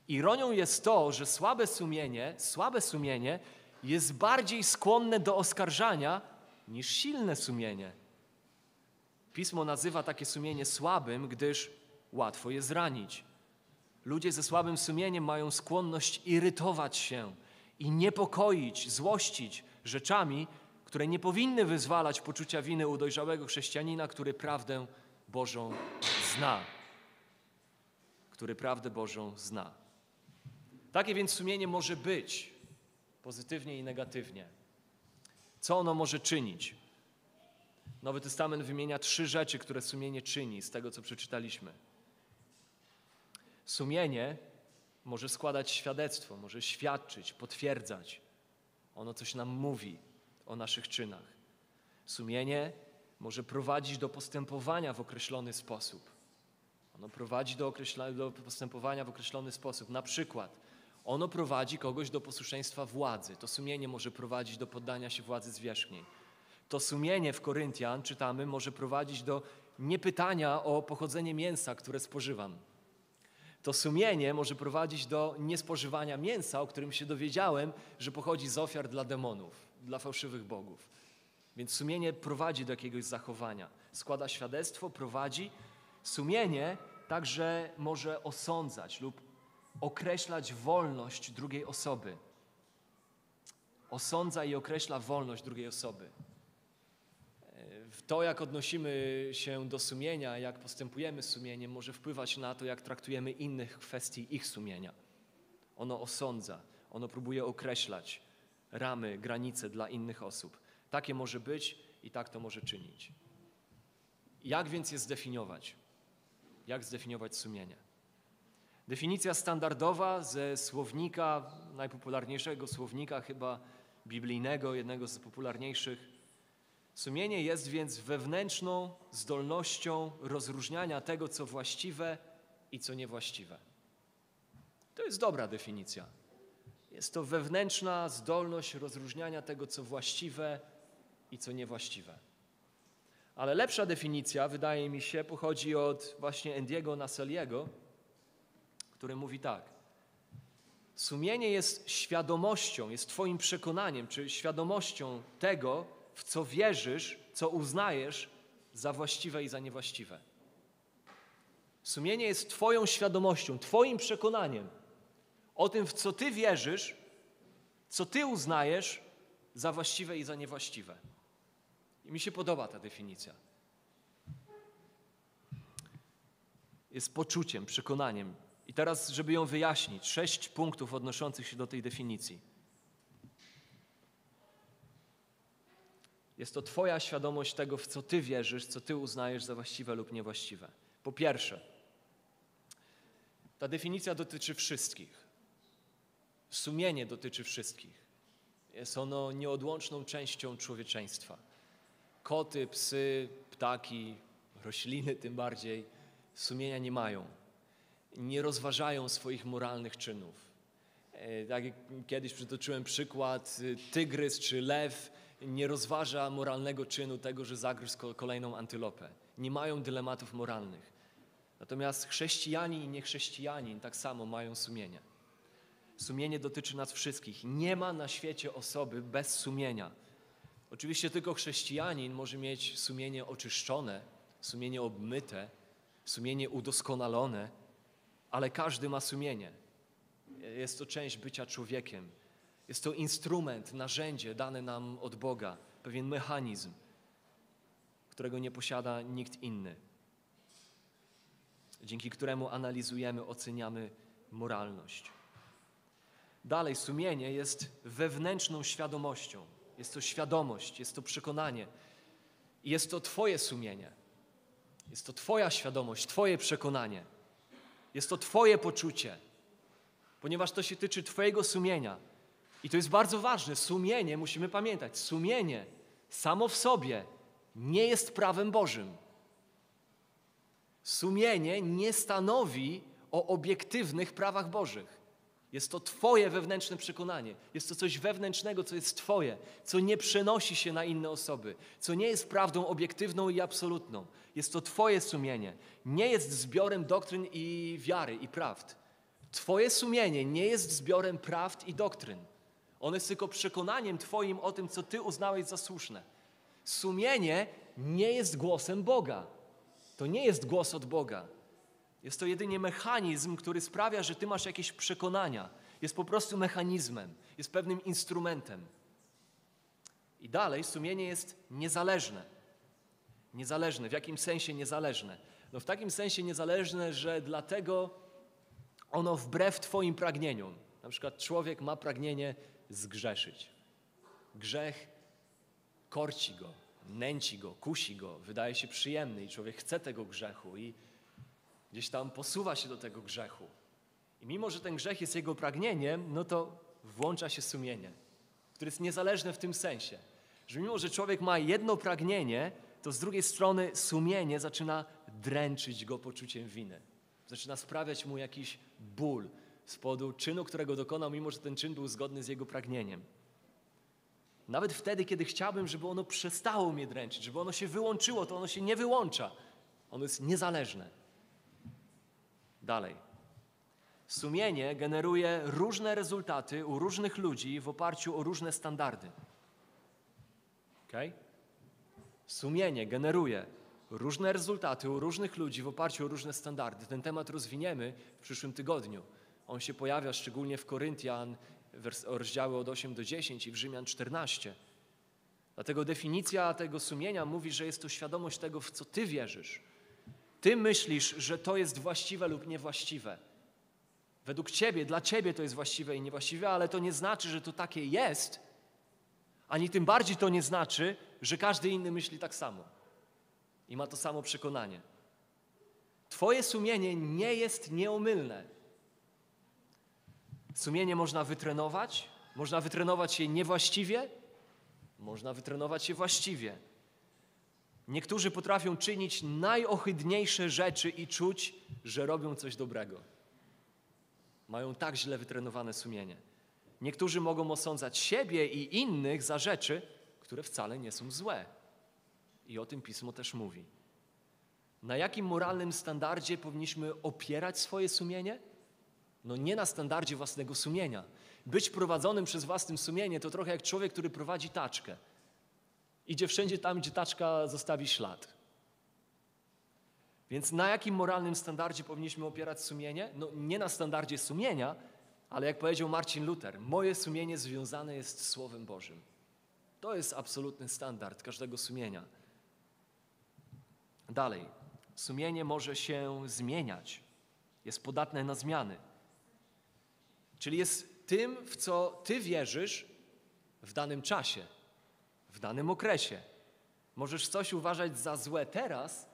Ironią jest to, że słabe sumienie, słabe sumienie jest bardziej skłonne do oskarżania niż silne sumienie. Pismo nazywa takie sumienie słabym, gdyż łatwo je zranić. Ludzie ze słabym sumieniem mają skłonność irytować się i niepokoić, złościć rzeczami, które nie powinny wyzwalać poczucia winy u dojrzałego chrześcijanina, który prawdę Bożą zna. Który prawdę Bożą zna. Takie więc sumienie może być pozytywnie i negatywnie. Co ono może czynić? Nowy Testament wymienia trzy rzeczy, które sumienie czyni z tego, co przeczytaliśmy. Sumienie może składać świadectwo, może świadczyć, potwierdzać. Ono coś nam mówi o naszych czynach. Sumienie może prowadzić do postępowania w określony sposób. Ono prowadzi do, do postępowania w określony sposób. Na przykład, ono prowadzi kogoś do posłuszeństwa władzy. To sumienie może prowadzić do poddania się władzy zwierzchniej. To sumienie w Koryntian, czytamy, może prowadzić do niepytania o pochodzenie mięsa, które spożywam to sumienie może prowadzić do niespożywania mięsa, o którym się dowiedziałem, że pochodzi z ofiar dla demonów, dla fałszywych bogów. Więc sumienie prowadzi do jakiegoś zachowania, składa świadectwo, prowadzi. Sumienie także może osądzać lub określać wolność drugiej osoby. Osądza i określa wolność drugiej osoby to, jak odnosimy się do sumienia, jak postępujemy sumieniem, może wpływać na to, jak traktujemy innych kwestii ich sumienia. Ono osądza, ono próbuje określać ramy, granice dla innych osób. Takie może być i tak to może czynić. Jak więc je zdefiniować? Jak zdefiniować sumienie? Definicja standardowa ze słownika, najpopularniejszego słownika chyba biblijnego, jednego z popularniejszych, Sumienie jest więc wewnętrzną zdolnością rozróżniania tego, co właściwe i co niewłaściwe. To jest dobra definicja. Jest to wewnętrzna zdolność rozróżniania tego, co właściwe i co niewłaściwe. Ale lepsza definicja, wydaje mi się, pochodzi od właśnie Endiego Naseliego, który mówi tak. Sumienie jest świadomością, jest Twoim przekonaniem, czy świadomością tego, w co wierzysz, co uznajesz za właściwe i za niewłaściwe. Sumienie jest Twoją świadomością, Twoim przekonaniem o tym, w co ty wierzysz, co ty uznajesz za właściwe i za niewłaściwe. I mi się podoba ta definicja. Jest poczuciem, przekonaniem. I teraz, żeby ją wyjaśnić, sześć punktów odnoszących się do tej definicji. Jest to Twoja świadomość tego, w co Ty wierzysz, co Ty uznajesz za właściwe lub niewłaściwe. Po pierwsze, ta definicja dotyczy wszystkich. Sumienie dotyczy wszystkich. Jest ono nieodłączną częścią człowieczeństwa. Koty, psy, ptaki, rośliny tym bardziej sumienia nie mają. Nie rozważają swoich moralnych czynów. E, tak jak kiedyś przytoczyłem przykład, y, tygrys czy lew nie rozważa moralnego czynu tego, że zagryzł kolejną antylopę. Nie mają dylematów moralnych. Natomiast chrześcijanin i niechrześcijanin tak samo mają sumienie. Sumienie dotyczy nas wszystkich. Nie ma na świecie osoby bez sumienia. Oczywiście tylko chrześcijanin może mieć sumienie oczyszczone, sumienie obmyte, sumienie udoskonalone, ale każdy ma sumienie. Jest to część bycia człowiekiem. Jest to instrument, narzędzie dane nam od Boga, pewien mechanizm, którego nie posiada nikt inny, dzięki któremu analizujemy, oceniamy moralność. Dalej, sumienie jest wewnętrzną świadomością. Jest to świadomość, jest to przekonanie. I jest to Twoje sumienie. Jest to Twoja świadomość, Twoje przekonanie. Jest to Twoje poczucie, ponieważ to się tyczy Twojego sumienia. I to jest bardzo ważne. Sumienie, musimy pamiętać, sumienie samo w sobie nie jest prawem Bożym. Sumienie nie stanowi o obiektywnych prawach Bożych. Jest to Twoje wewnętrzne przekonanie. Jest to coś wewnętrznego, co jest Twoje, co nie przenosi się na inne osoby, co nie jest prawdą obiektywną i absolutną. Jest to Twoje sumienie. Nie jest zbiorem doktryn i wiary i prawd. Twoje sumienie nie jest zbiorem prawd i doktryn. On jest tylko przekonaniem Twoim o tym, co Ty uznałeś za słuszne. Sumienie nie jest głosem Boga. To nie jest głos od Boga. Jest to jedynie mechanizm, który sprawia, że Ty masz jakieś przekonania. Jest po prostu mechanizmem, jest pewnym instrumentem. I dalej sumienie jest niezależne. Niezależne. W jakim sensie niezależne? No w takim sensie niezależne, że dlatego ono wbrew Twoim pragnieniom. Na przykład człowiek ma pragnienie zgrzeszyć. Grzech korci go, nęci go, kusi go, wydaje się przyjemny i człowiek chce tego grzechu i gdzieś tam posuwa się do tego grzechu. I mimo, że ten grzech jest jego pragnieniem, no to włącza się sumienie, które jest niezależne w tym sensie, że mimo, że człowiek ma jedno pragnienie, to z drugiej strony sumienie zaczyna dręczyć go poczuciem winy. Zaczyna sprawiać mu jakiś ból, z powodu czynu, którego dokonał, mimo że ten czyn był zgodny z jego pragnieniem. Nawet wtedy, kiedy chciałbym, żeby ono przestało mnie dręczyć, żeby ono się wyłączyło, to ono się nie wyłącza. Ono jest niezależne. Dalej. Sumienie generuje różne rezultaty u różnych ludzi w oparciu o różne standardy. Okay? Sumienie generuje różne rezultaty u różnych ludzi w oparciu o różne standardy. Ten temat rozwiniemy w przyszłym tygodniu. On się pojawia szczególnie w Koryntian, rozdziały od 8 do 10 i w Rzymian 14. Dlatego definicja tego sumienia mówi, że jest to świadomość tego, w co ty wierzysz. Ty myślisz, że to jest właściwe lub niewłaściwe. Według ciebie, dla ciebie to jest właściwe i niewłaściwe, ale to nie znaczy, że to takie jest, ani tym bardziej to nie znaczy, że każdy inny myśli tak samo i ma to samo przekonanie. Twoje sumienie nie jest nieomylne. Sumienie można wytrenować, można wytrenować je niewłaściwie, można wytrenować je właściwie. Niektórzy potrafią czynić najohydniejsze rzeczy i czuć, że robią coś dobrego. Mają tak źle wytrenowane sumienie. Niektórzy mogą osądzać siebie i innych za rzeczy, które wcale nie są złe. I o tym pismo też mówi. Na jakim moralnym standardzie powinniśmy opierać swoje sumienie? No nie na standardzie własnego sumienia. Być prowadzonym przez własnym sumienie to trochę jak człowiek, który prowadzi taczkę. Idzie wszędzie tam, gdzie taczka zostawi ślad. Więc na jakim moralnym standardzie powinniśmy opierać sumienie? No nie na standardzie sumienia, Ale jak powiedział Marcin Luther, moje sumienie związane jest z Słowem Bożym. To jest absolutny standard każdego sumienia. Dalej, sumienie może się zmieniać, jest podatne na zmiany. Czyli jest tym, w co ty wierzysz w danym czasie, w danym okresie. Możesz coś uważać za złe teraz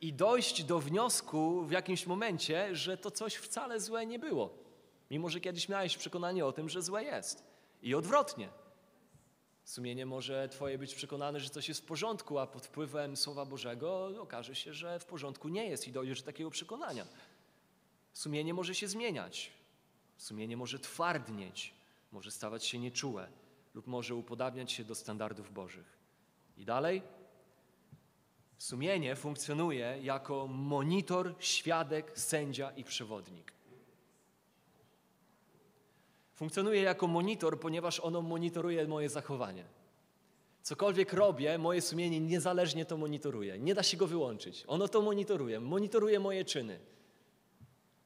i dojść do wniosku w jakimś momencie, że to coś wcale złe nie było, mimo że kiedyś miałeś przekonanie o tym, że złe jest. I odwrotnie. Sumienie może Twoje być przekonane, że coś jest w porządku, a pod wpływem Słowa Bożego okaże się, że w porządku nie jest i dojdziesz do takiego przekonania. Sumienie może się zmieniać, sumienie może twardnieć, może stawać się nieczułe lub może upodabniać się do standardów Bożych. I dalej, sumienie funkcjonuje jako monitor, świadek, sędzia i przewodnik. Funkcjonuje jako monitor, ponieważ ono monitoruje moje zachowanie. Cokolwiek robię, moje sumienie niezależnie to monitoruje. Nie da się go wyłączyć. Ono to monitoruje, monitoruje moje czyny.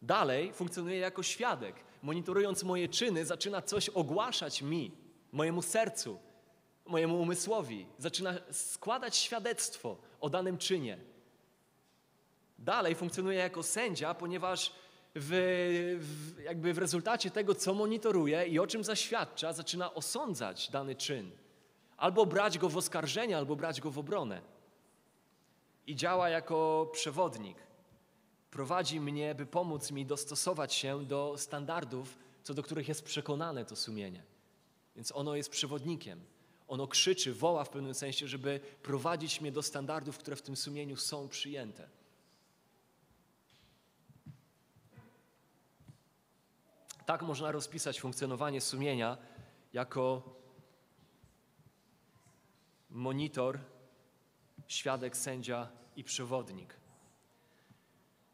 Dalej funkcjonuje jako świadek. Monitorując moje czyny, zaczyna coś ogłaszać mi, mojemu sercu, mojemu umysłowi. Zaczyna składać świadectwo o danym czynie. Dalej funkcjonuje jako sędzia, ponieważ w, w, jakby w rezultacie tego, co monitoruje i o czym zaświadcza, zaczyna osądzać dany czyn. Albo brać go w oskarżenie, albo brać go w obronę. I działa jako przewodnik. Prowadzi mnie, by pomóc mi dostosować się do standardów, co do których jest przekonane to sumienie. Więc ono jest przewodnikiem. Ono krzyczy, woła w pewnym sensie, żeby prowadzić mnie do standardów, które w tym sumieniu są przyjęte. Tak można rozpisać funkcjonowanie sumienia jako monitor, świadek, sędzia i przewodnik.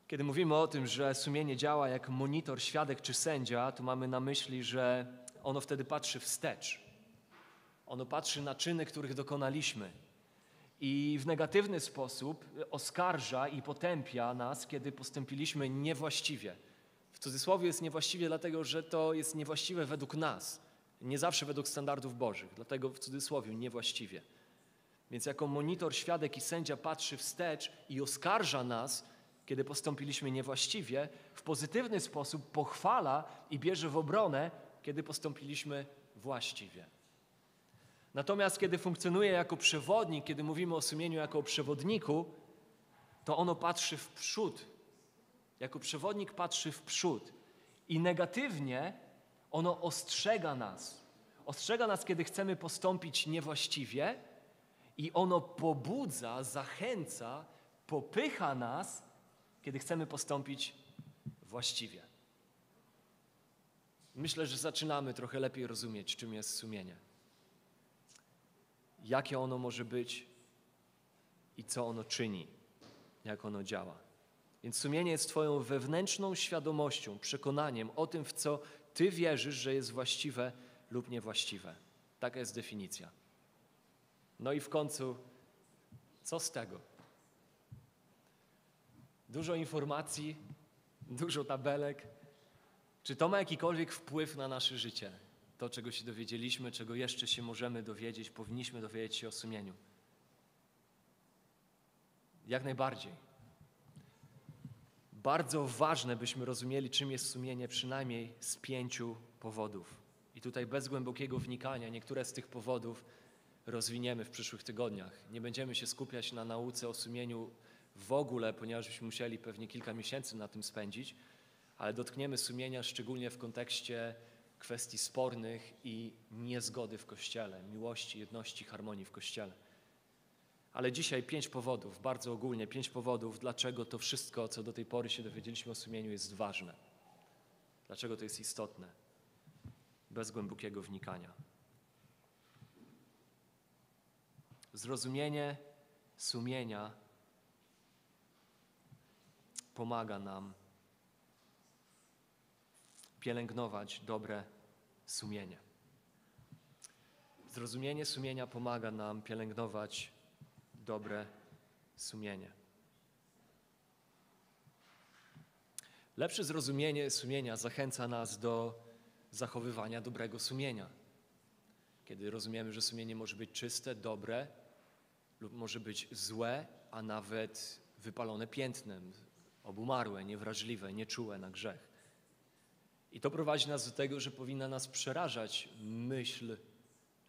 Kiedy mówimy o tym, że sumienie działa jak monitor, świadek czy sędzia, to mamy na myśli, że ono wtedy patrzy wstecz. Ono patrzy na czyny, których dokonaliśmy. I w negatywny sposób oskarża i potępia nas, kiedy postąpiliśmy niewłaściwie cudzysłowie jest niewłaściwie, dlatego że to jest niewłaściwe według nas, nie zawsze według standardów Bożych, dlatego w cudzysłowie niewłaściwie. Więc jako monitor, świadek i sędzia patrzy wstecz i oskarża nas, kiedy postąpiliśmy niewłaściwie, w pozytywny sposób pochwala i bierze w obronę, kiedy postąpiliśmy właściwie. Natomiast kiedy funkcjonuje jako przewodnik, kiedy mówimy o sumieniu jako o przewodniku, to ono patrzy w przód jako przewodnik patrzy w przód i negatywnie ono ostrzega nas. Ostrzega nas, kiedy chcemy postąpić niewłaściwie i ono pobudza, zachęca, popycha nas, kiedy chcemy postąpić właściwie. Myślę, że zaczynamy trochę lepiej rozumieć, czym jest sumienie. Jakie ono może być i co ono czyni, jak ono działa. Więc sumienie jest Twoją wewnętrzną świadomością, przekonaniem o tym, w co Ty wierzysz, że jest właściwe lub niewłaściwe. Taka jest definicja. No i w końcu, co z tego? Dużo informacji, dużo tabelek. Czy to ma jakikolwiek wpływ na nasze życie? To, czego się dowiedzieliśmy, czego jeszcze się możemy dowiedzieć, powinniśmy dowiedzieć się o sumieniu. Jak najbardziej bardzo ważne, byśmy rozumieli, czym jest sumienie, przynajmniej z pięciu powodów. I tutaj bez głębokiego wnikania niektóre z tych powodów rozwiniemy w przyszłych tygodniach. Nie będziemy się skupiać na nauce o sumieniu w ogóle, ponieważ byśmy musieli pewnie kilka miesięcy na tym spędzić, ale dotkniemy sumienia szczególnie w kontekście kwestii spornych i niezgody w Kościele, miłości, jedności, harmonii w Kościele. Ale dzisiaj pięć powodów, bardzo ogólnie pięć powodów, dlaczego to wszystko, co do tej pory się dowiedzieliśmy o sumieniu, jest ważne. Dlaczego to jest istotne, bez głębokiego wnikania. Zrozumienie sumienia pomaga nam pielęgnować dobre sumienie. Zrozumienie sumienia pomaga nam pielęgnować dobre sumienie. Lepsze zrozumienie sumienia zachęca nas do zachowywania dobrego sumienia. Kiedy rozumiemy, że sumienie może być czyste, dobre lub może być złe, a nawet wypalone piętnem, obumarłe, niewrażliwe, nieczułe na grzech. I to prowadzi nas do tego, że powinna nas przerażać myśl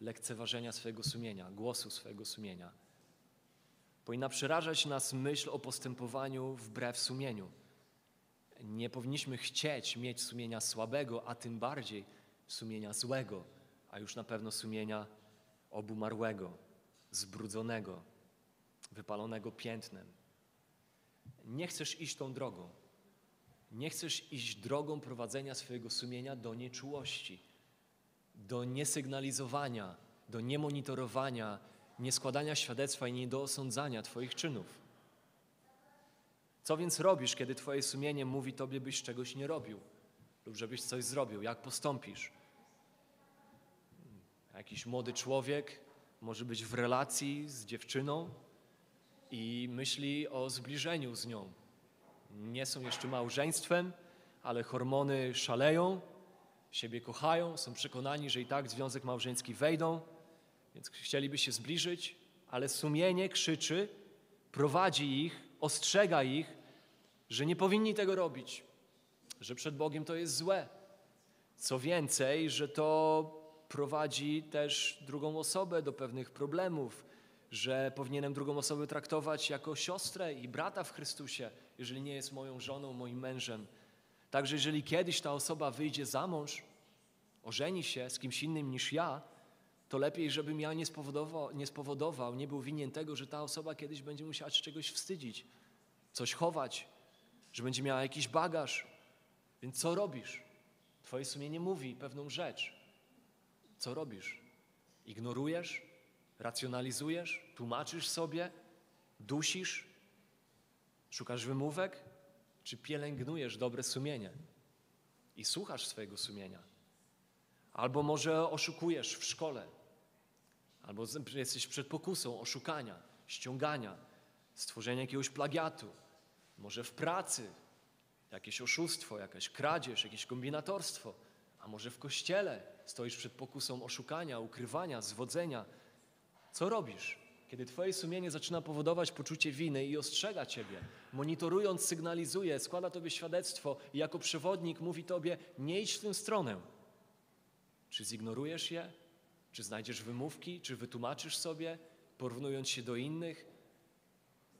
lekceważenia swojego sumienia, głosu swojego sumienia. Powinna przerażać nas myśl o postępowaniu wbrew sumieniu. Nie powinniśmy chcieć mieć sumienia słabego, a tym bardziej sumienia złego, a już na pewno sumienia obumarłego, zbrudzonego, wypalonego piętnem. Nie chcesz iść tą drogą. Nie chcesz iść drogą prowadzenia swojego sumienia do nieczułości, do niesygnalizowania, do niemonitorowania, nieskładania świadectwa i nie do osądzania Twoich czynów. Co więc robisz, kiedy Twoje sumienie mówi Tobie, byś czegoś nie robił lub żebyś coś zrobił? Jak postąpisz? Jakiś młody człowiek może być w relacji z dziewczyną i myśli o zbliżeniu z nią. Nie są jeszcze małżeństwem, ale hormony szaleją, siebie kochają, są przekonani, że i tak związek małżeński wejdą, więc chcieliby się zbliżyć, ale sumienie krzyczy, prowadzi ich, ostrzega ich, że nie powinni tego robić, że przed Bogiem to jest złe. Co więcej, że to prowadzi też drugą osobę do pewnych problemów, że powinienem drugą osobę traktować jako siostrę i brata w Chrystusie, jeżeli nie jest moją żoną, moim mężem. Także jeżeli kiedyś ta osoba wyjdzie za mąż, ożeni się z kimś innym niż ja, to lepiej, żebym ja nie spowodował, nie spowodował, nie był winien tego, że ta osoba kiedyś będzie musiała się czegoś wstydzić, coś chować, że będzie miała jakiś bagaż. Więc co robisz? Twoje sumienie mówi pewną rzecz. Co robisz? Ignorujesz? Racjonalizujesz? Tłumaczysz sobie? Dusisz? Szukasz wymówek? Czy pielęgnujesz dobre sumienie i słuchasz swojego sumienia? Albo może oszukujesz w szkole, albo jesteś przed pokusą oszukania, ściągania, stworzenia jakiegoś plagiatu, może w pracy, jakieś oszustwo, jakaś kradzież, jakieś kombinatorstwo, a może w kościele stoisz przed pokusą oszukania, ukrywania, zwodzenia. Co robisz, kiedy Twoje sumienie zaczyna powodować poczucie winy i ostrzega Ciebie, monitorując, sygnalizuje, składa Tobie świadectwo i jako przewodnik mówi Tobie: nie idź w tę stronę. Czy zignorujesz je? Czy znajdziesz wymówki? Czy wytłumaczysz sobie, porównując się do innych?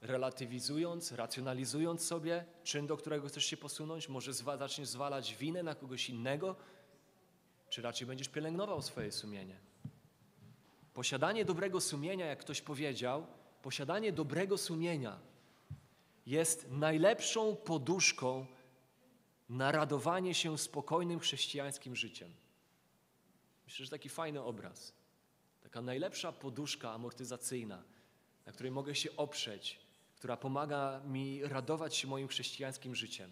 relatywizując, racjonalizując sobie czyn, do którego chcesz się posunąć, może zaczniesz zwalać winę na kogoś innego, czy raczej będziesz pielęgnował swoje sumienie? Posiadanie dobrego sumienia, jak ktoś powiedział, posiadanie dobrego sumienia jest najlepszą poduszką na radowanie się spokojnym chrześcijańskim życiem. Myślę, że taki fajny obraz. Taka najlepsza poduszka amortyzacyjna, na której mogę się oprzeć, która pomaga mi radować się moim chrześcijańskim życiem.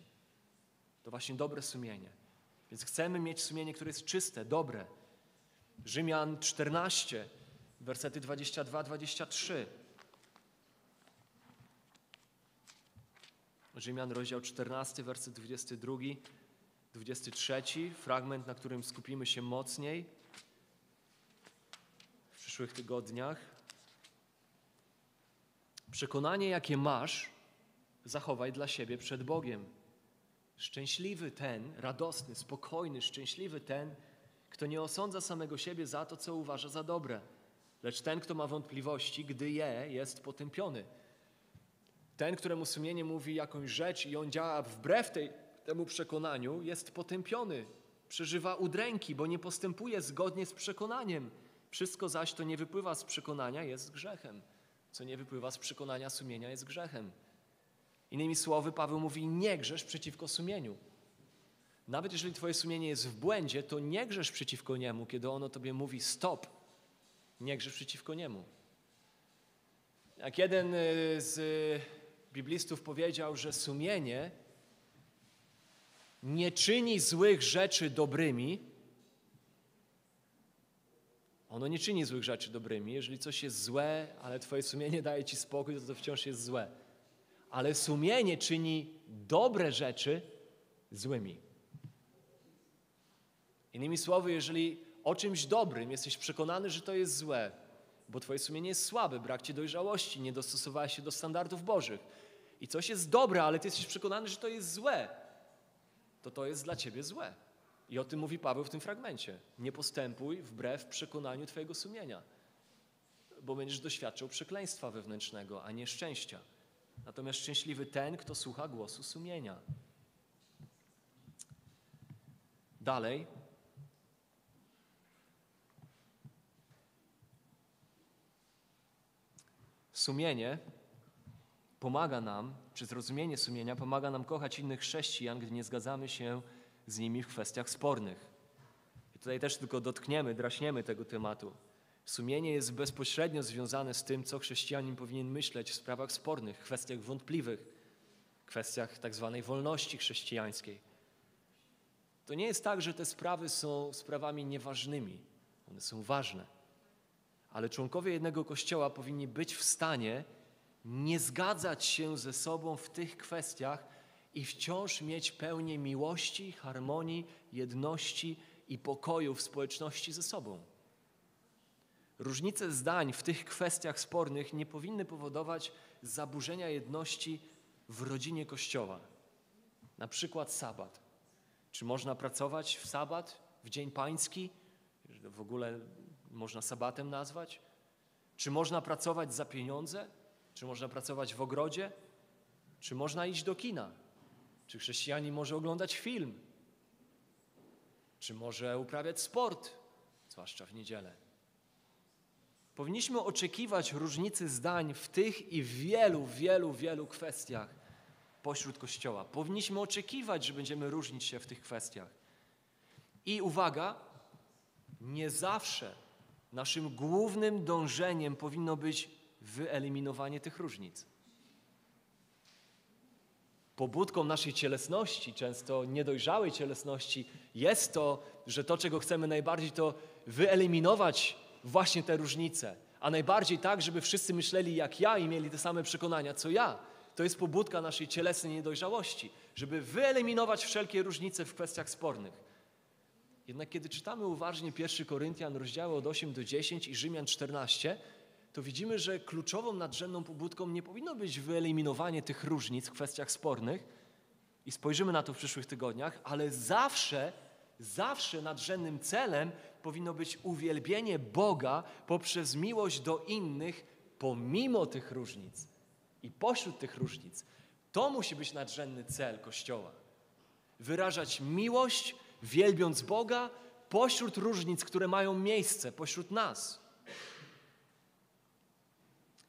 To właśnie dobre sumienie. Więc chcemy mieć sumienie, które jest czyste, dobre. Rzymian 14, wersety 22-23. Rzymian, rozdział 14, werset 22, 23, fragment, na którym skupimy się mocniej w przyszłych tygodniach. Przekonanie, jakie masz, zachowaj dla siebie przed Bogiem. Szczęśliwy ten, radosny, spokojny, szczęśliwy ten, kto nie osądza samego siebie za to, co uważa za dobre, lecz ten, kto ma wątpliwości, gdy je, jest potępiony. Ten, któremu sumienie mówi jakąś rzecz i on działa wbrew tej, temu przekonaniu, jest potępiony, przeżywa udręki, bo nie postępuje zgodnie z przekonaniem. Wszystko zaś, to nie wypływa z przekonania, jest grzechem co nie wypływa z przekonania sumienia, jest grzechem. Innymi słowy, Paweł mówi: nie grzesz przeciwko sumieniu. Nawet jeżeli Twoje sumienie jest w błędzie, to nie grzesz przeciwko niemu, kiedy ono Tobie mówi: stop, nie grzesz przeciwko niemu. Jak jeden y, z biblistów powiedział, że sumienie nie czyni złych rzeczy dobrymi, ono nie czyni złych rzeczy dobrymi. Jeżeli coś jest złe, ale Twoje sumienie daje Ci spokój, to to wciąż jest złe. Ale sumienie czyni dobre rzeczy złymi. Innymi słowy, jeżeli o czymś dobrym jesteś przekonany, że to jest złe, bo twoje sumienie jest słabe, brak ci dojrzałości, nie dostosowałeś się do standardów bożych i coś jest dobre, ale ty jesteś przekonany, że to jest złe, to to jest dla ciebie złe. I o tym mówi Paweł w tym fragmencie. Nie postępuj wbrew przekonaniu twojego sumienia, bo będziesz doświadczał przekleństwa wewnętrznego, a nie szczęścia. Natomiast szczęśliwy ten, kto słucha głosu sumienia. Dalej. Sumienie pomaga nam, czy zrozumienie sumienia pomaga nam kochać innych chrześcijan, gdy nie zgadzamy się z nimi w kwestiach spornych. I tutaj też tylko dotkniemy, draśniemy tego tematu. Sumienie jest bezpośrednio związane z tym, co chrześcijanin powinien myśleć w sprawach spornych, kwestiach wątpliwych, kwestiach tak zwanej wolności chrześcijańskiej. To nie jest tak, że te sprawy są sprawami nieważnymi. One są ważne. Ale członkowie jednego kościoła powinni być w stanie nie zgadzać się ze sobą w tych kwestiach i wciąż mieć pełnię miłości, harmonii, jedności i pokoju w społeczności ze sobą. Różnice zdań w tych kwestiach spornych nie powinny powodować zaburzenia jedności w rodzinie Kościoła. Na przykład sabat. Czy można pracować w sabat, w dzień pański? W ogóle można sabatem nazwać? Czy można pracować za pieniądze? Czy można pracować w ogrodzie? Czy można iść do kina? Czy chrześcijanin może oglądać film? Czy może uprawiać sport, zwłaszcza w niedzielę? Powinniśmy oczekiwać różnicy zdań w tych i wielu, wielu, wielu kwestiach pośród Kościoła. Powinniśmy oczekiwać, że będziemy różnić się w tych kwestiach. I uwaga, nie zawsze naszym głównym dążeniem powinno być wyeliminowanie tych różnic. Pobudką naszej cielesności, często niedojrzałej cielesności, jest to, że to, czego chcemy najbardziej, to wyeliminować właśnie te różnice, a najbardziej tak, żeby wszyscy myśleli jak ja i mieli te same przekonania co ja. To jest pobudka naszej cielesnej niedojrzałości, żeby wyeliminować wszelkie różnice w kwestiach spornych. Jednak kiedy czytamy uważnie 1 Koryntian, rozdziały od 8 do 10 i Rzymian 14, to widzimy, że kluczową nadrzędną pobudką nie powinno być wyeliminowanie tych różnic w kwestiach spornych i spojrzymy na to w przyszłych tygodniach, ale zawsze, zawsze nadrzędnym celem powinno być uwielbienie Boga poprzez miłość do innych pomimo tych różnic i pośród tych różnic. To musi być nadrzędny cel Kościoła. Wyrażać miłość, wielbiąc Boga pośród różnic, które mają miejsce pośród nas.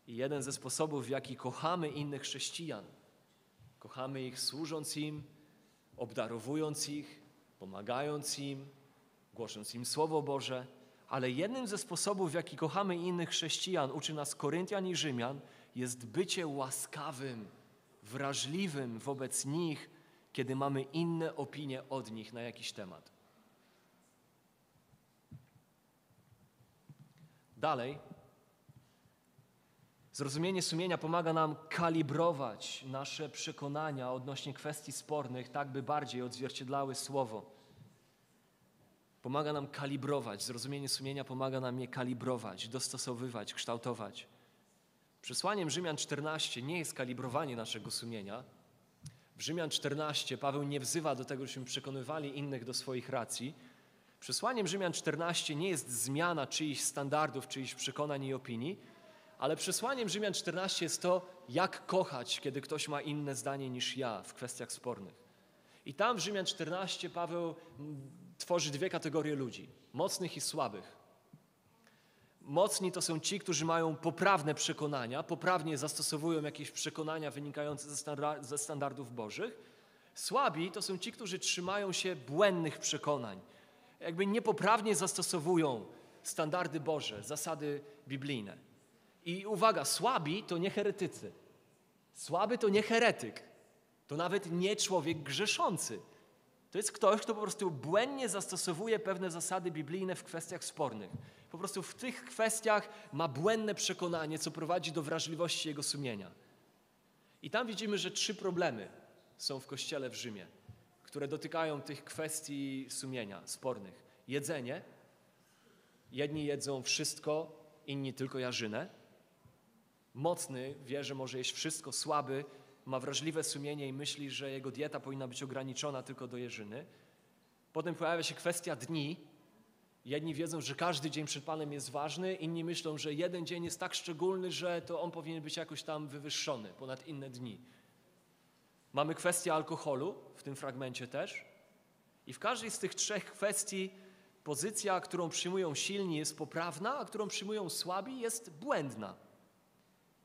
I jeden ze sposobów, w jaki kochamy innych chrześcijan, kochamy ich służąc im, obdarowując ich, pomagając im, głosząc im Słowo Boże, ale jednym ze sposobów, w jaki kochamy innych chrześcijan, uczy nas Koryntian i Rzymian, jest bycie łaskawym, wrażliwym wobec nich, kiedy mamy inne opinie od nich na jakiś temat. Dalej, Zrozumienie sumienia pomaga nam kalibrować nasze przekonania odnośnie kwestii spornych, tak by bardziej odzwierciedlały słowo. Pomaga nam kalibrować. Zrozumienie sumienia pomaga nam je kalibrować, dostosowywać, kształtować. Przesłaniem Rzymian 14 nie jest kalibrowanie naszego sumienia. W Rzymian 14 Paweł nie wzywa do tego, żebyśmy przekonywali innych do swoich racji. Przesłaniem Rzymian 14 nie jest zmiana czyichś standardów, czyichś przekonań i opinii, ale przesłaniem Rzymian 14 jest to, jak kochać, kiedy ktoś ma inne zdanie niż ja w kwestiach spornych. I tam w Rzymian 14 Paweł mm, tworzy dwie kategorie ludzi: mocnych i słabych. Mocni to są ci, którzy mają poprawne przekonania, poprawnie zastosowują jakieś przekonania wynikające ze standardów bożych. Słabi to są ci, którzy trzymają się błędnych przekonań, jakby niepoprawnie zastosowują standardy Boże, zasady biblijne. I uwaga, słabi to nie heretycy. Słaby to nie heretyk. To nawet nie człowiek grzeszący. To jest ktoś, kto po prostu błędnie zastosowuje pewne zasady biblijne w kwestiach spornych. Po prostu w tych kwestiach ma błędne przekonanie, co prowadzi do wrażliwości jego sumienia. I tam widzimy, że trzy problemy są w kościele w Rzymie, które dotykają tych kwestii sumienia spornych. Jedzenie. Jedni jedzą wszystko, inni tylko jarzynę. Mocny wie, że może jeść wszystko, słaby ma wrażliwe sumienie i myśli, że jego dieta powinna być ograniczona tylko do jeżyny. Potem pojawia się kwestia dni. Jedni wiedzą, że każdy dzień przed Panem jest ważny, inni myślą, że jeden dzień jest tak szczególny, że to on powinien być jakoś tam wywyższony ponad inne dni. Mamy kwestię alkoholu w tym fragmencie też. I w każdej z tych trzech kwestii pozycja, którą przyjmują silni, jest poprawna, a którą przyjmują słabi, jest błędna.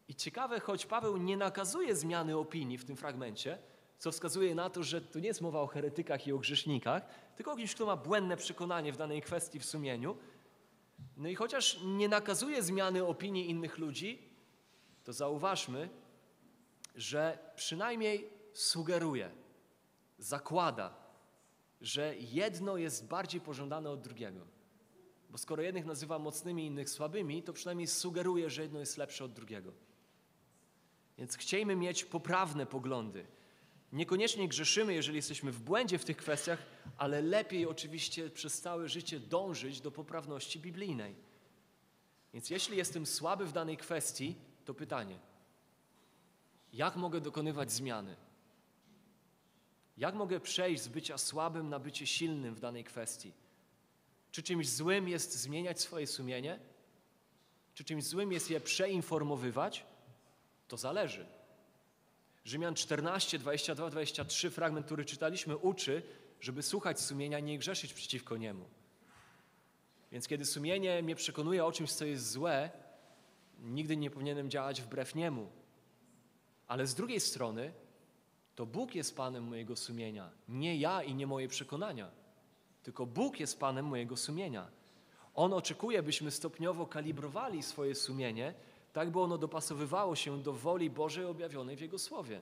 I ciekawe, choć Paweł nie nakazuje zmiany opinii w tym fragmencie, co wskazuje na to, że tu nie jest mowa o heretykach i o grzesznikach, tylko o kimś, kto ma błędne przekonanie w danej kwestii w sumieniu. No i chociaż nie nakazuje zmiany opinii innych ludzi, to zauważmy, że przynajmniej sugeruje, zakłada, że jedno jest bardziej pożądane od drugiego. Bo skoro jednych nazywa mocnymi, innych słabymi, to przynajmniej sugeruje, że jedno jest lepsze od drugiego. Więc chciejmy mieć poprawne poglądy. Niekoniecznie grzeszymy, jeżeli jesteśmy w błędzie w tych kwestiach, ale lepiej oczywiście przez całe życie dążyć do poprawności biblijnej. Więc jeśli jestem słaby w danej kwestii, to pytanie: jak mogę dokonywać zmiany? Jak mogę przejść z bycia słabym na bycie silnym w danej kwestii? Czy czymś złym jest zmieniać swoje sumienie? Czy czymś złym jest je przeinformowywać? To zależy. Rzymian 14, 22, 23, fragment, który czytaliśmy, uczy, żeby słuchać sumienia, nie grzeszyć przeciwko niemu. Więc kiedy sumienie mnie przekonuje o czymś, co jest złe, nigdy nie powinienem działać wbrew niemu. Ale z drugiej strony, to Bóg jest Panem mojego sumienia, nie ja i nie moje przekonania, tylko Bóg jest Panem mojego sumienia. On oczekuje, byśmy stopniowo kalibrowali swoje sumienie, tak by ono dopasowywało się do woli Bożej objawionej w Jego Słowie.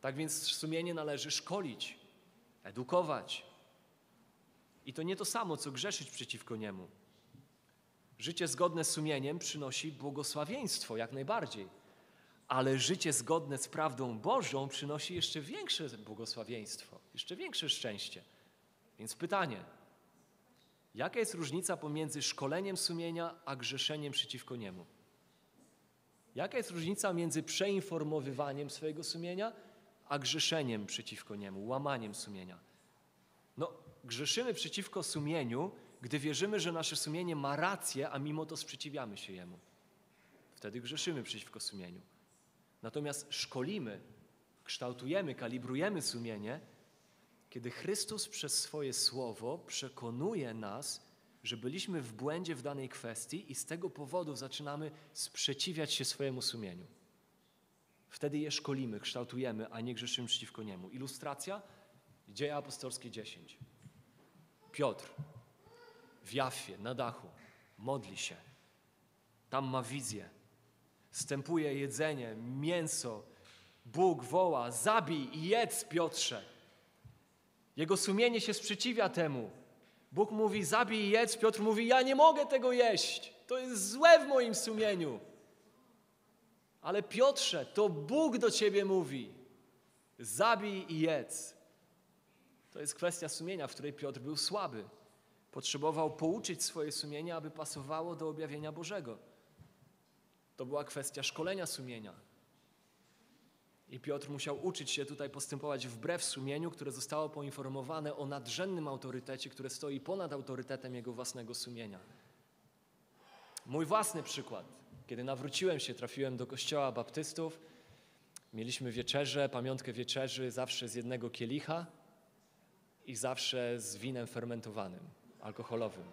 Tak więc sumienie należy szkolić, edukować. I to nie to samo, co grzeszyć przeciwko niemu. Życie zgodne z sumieniem przynosi błogosławieństwo, jak najbardziej. Ale życie zgodne z prawdą Bożą przynosi jeszcze większe błogosławieństwo, jeszcze większe szczęście. Więc pytanie: jaka jest różnica pomiędzy szkoleniem sumienia a grzeszeniem przeciwko niemu? Jaka jest różnica między przeinformowywaniem swojego sumienia a grzeszeniem przeciwko niemu, łamaniem sumienia? No, grzeszymy przeciwko sumieniu, gdy wierzymy, że nasze sumienie ma rację, a mimo to sprzeciwiamy się jemu. Wtedy grzeszymy przeciwko sumieniu. Natomiast szkolimy, kształtujemy, kalibrujemy sumienie, kiedy Chrystus przez swoje słowo przekonuje nas, że byliśmy w błędzie w danej kwestii i z tego powodu zaczynamy sprzeciwiać się swojemu sumieniu. Wtedy je szkolimy, kształtujemy, a nie grzeszymy przeciwko niemu. Ilustracja? Dzieje apostolskie 10. Piotr w Jafie, na dachu, modli się. Tam ma wizję Stępuje jedzenie, mięso. Bóg woła, zabij i jedz, Piotrze. Jego sumienie się sprzeciwia temu. Bóg mówi, zabij i jedz. Piotr mówi, ja nie mogę tego jeść. To jest złe w moim sumieniu. Ale Piotrze, to Bóg do ciebie mówi, zabij i jedz. To jest kwestia sumienia, w której Piotr był słaby. Potrzebował pouczyć swoje sumienie, aby pasowało do objawienia Bożego. To była kwestia szkolenia sumienia. I Piotr musiał uczyć się tutaj postępować wbrew sumieniu, które zostało poinformowane o nadrzędnym autorytecie, które stoi ponad autorytetem jego własnego sumienia. Mój własny przykład. Kiedy nawróciłem się, trafiłem do kościoła baptystów, mieliśmy wieczerze, pamiątkę wieczerzy zawsze z jednego kielicha i zawsze z winem fermentowanym, alkoholowym.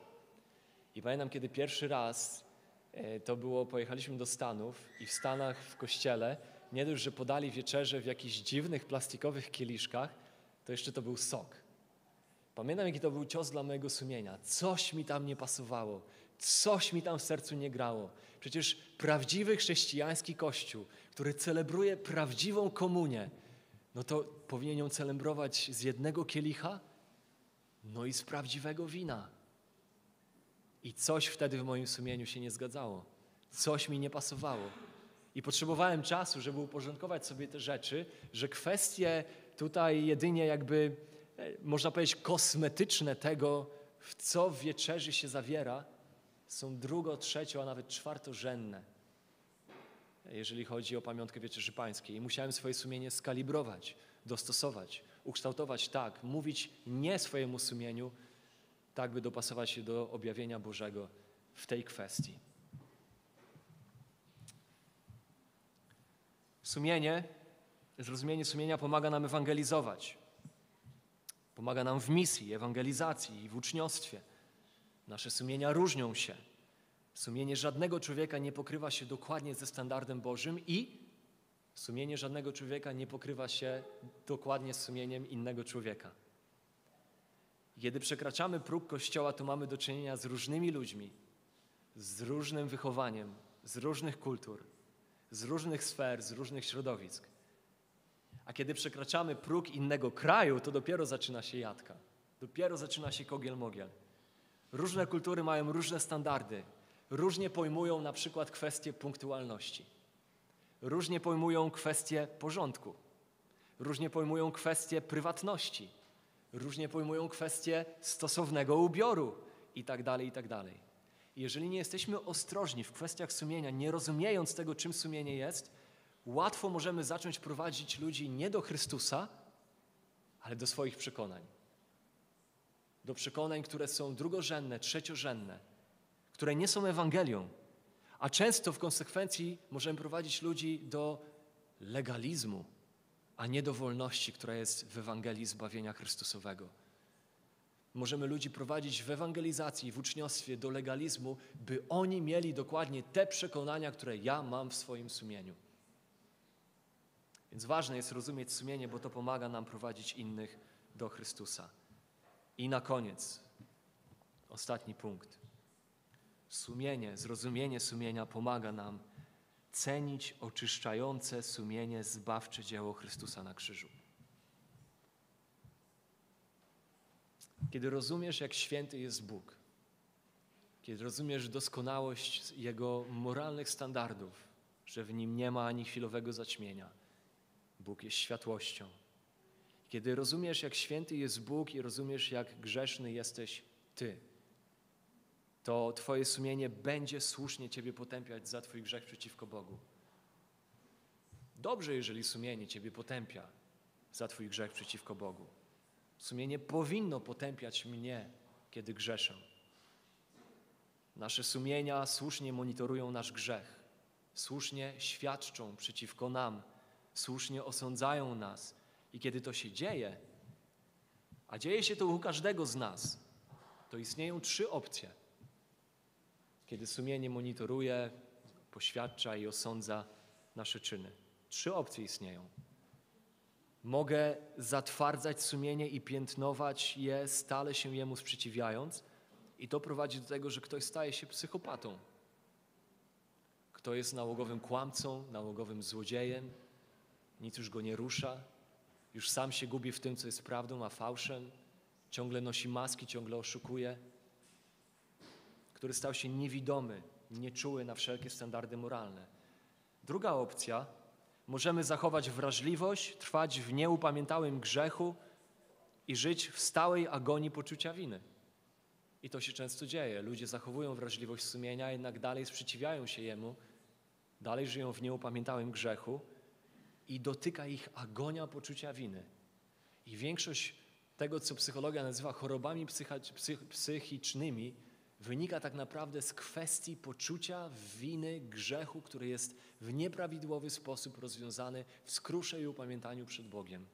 I pamiętam, kiedy pierwszy raz E, to było, pojechaliśmy do Stanów i w Stanach w kościele nie dość, że podali wieczerze w jakichś dziwnych plastikowych kieliszkach, to jeszcze to był sok. Pamiętam, jaki to był cios dla mojego sumienia. Coś mi tam nie pasowało, coś mi tam w sercu nie grało. Przecież prawdziwy chrześcijański kościół, który celebruje prawdziwą komunię, no to powinien ją celebrować z jednego kielicha, no i z prawdziwego wina. I coś wtedy w moim sumieniu się nie zgadzało. Coś mi nie pasowało. I potrzebowałem czasu, żeby uporządkować sobie te rzeczy, że kwestie tutaj jedynie jakby, e, można powiedzieć, kosmetyczne tego, w co wieczerzy się zawiera, są drugo, trzecio, a nawet czwartorzędne, jeżeli chodzi o pamiątkę Wieczerzy Pańskiej. I musiałem swoje sumienie skalibrować, dostosować, ukształtować tak, mówić nie swojemu sumieniu, tak by dopasować się do objawienia Bożego w tej kwestii. Sumienie, zrozumienie sumienia pomaga nam ewangelizować. Pomaga nam w misji, ewangelizacji i w uczniostwie. Nasze sumienia różnią się. Sumienie żadnego człowieka nie pokrywa się dokładnie ze standardem Bożym i sumienie żadnego człowieka nie pokrywa się dokładnie z sumieniem innego człowieka. Kiedy przekraczamy próg kościoła, to mamy do czynienia z różnymi ludźmi, z różnym wychowaniem, z różnych kultur, z różnych sfer, z różnych środowisk. A kiedy przekraczamy próg innego kraju, to dopiero zaczyna się jadka. Dopiero zaczyna się kogiel-mogiel. Różne kultury mają różne standardy. Różnie pojmują na przykład kwestie punktualności. Różnie pojmują kwestie porządku. Różnie pojmują kwestie prywatności. Różnie pojmują kwestie stosownego ubioru i tak Jeżeli nie jesteśmy ostrożni w kwestiach sumienia, nie rozumiejąc tego, czym sumienie jest, łatwo możemy zacząć prowadzić ludzi nie do Chrystusa, ale do swoich przekonań. Do przekonań, które są drugorzędne, trzeciorzędne, które nie są Ewangelią, a często w konsekwencji możemy prowadzić ludzi do legalizmu, a nie do wolności, która jest w Ewangelii zbawienia Chrystusowego. Możemy ludzi prowadzić w ewangelizacji, w uczniostwie do legalizmu, by oni mieli dokładnie te przekonania, które ja mam w swoim sumieniu. Więc ważne jest rozumieć sumienie, bo to pomaga nam prowadzić innych do Chrystusa. I na koniec, ostatni punkt. Sumienie, zrozumienie sumienia pomaga nam cenić oczyszczające sumienie zbawcze dzieło Chrystusa na krzyżu. Kiedy rozumiesz, jak święty jest Bóg, kiedy rozumiesz doskonałość Jego moralnych standardów, że w Nim nie ma ani chwilowego zaćmienia, Bóg jest światłością. Kiedy rozumiesz, jak święty jest Bóg i rozumiesz, jak grzeszny jesteś Ty, to Twoje sumienie będzie słusznie Ciebie potępiać za Twój grzech przeciwko Bogu. Dobrze, jeżeli sumienie Ciebie potępia za Twój grzech przeciwko Bogu. Sumienie powinno potępiać mnie, kiedy grzeszę. Nasze sumienia słusznie monitorują nasz grzech, słusznie świadczą przeciwko nam, słusznie osądzają nas. I kiedy to się dzieje, a dzieje się to u każdego z nas, to istnieją trzy opcje. Kiedy sumienie monitoruje, poświadcza i osądza nasze czyny. Trzy opcje istnieją. Mogę zatwardzać sumienie i piętnować je, stale się jemu sprzeciwiając, i to prowadzi do tego, że ktoś staje się psychopatą. Kto jest nałogowym kłamcą, nałogowym złodziejem, nic już go nie rusza, już sam się gubi w tym, co jest prawdą, a fałszem, ciągle nosi maski, ciągle oszukuje, który stał się niewidomy, nieczuły na wszelkie standardy moralne. Druga opcja możemy zachować wrażliwość, trwać w nieupamiętałym grzechu i żyć w stałej agonii poczucia winy. I to się często dzieje. Ludzie zachowują wrażliwość sumienia, jednak dalej sprzeciwiają się jemu, dalej żyją w nieupamiętałym grzechu i dotyka ich agonia poczucia winy. I większość tego, co psychologia nazywa chorobami psychicznymi, wynika tak naprawdę z kwestii poczucia winy, grzechu, który jest w nieprawidłowy sposób rozwiązany w skrusze i upamiętaniu przed Bogiem.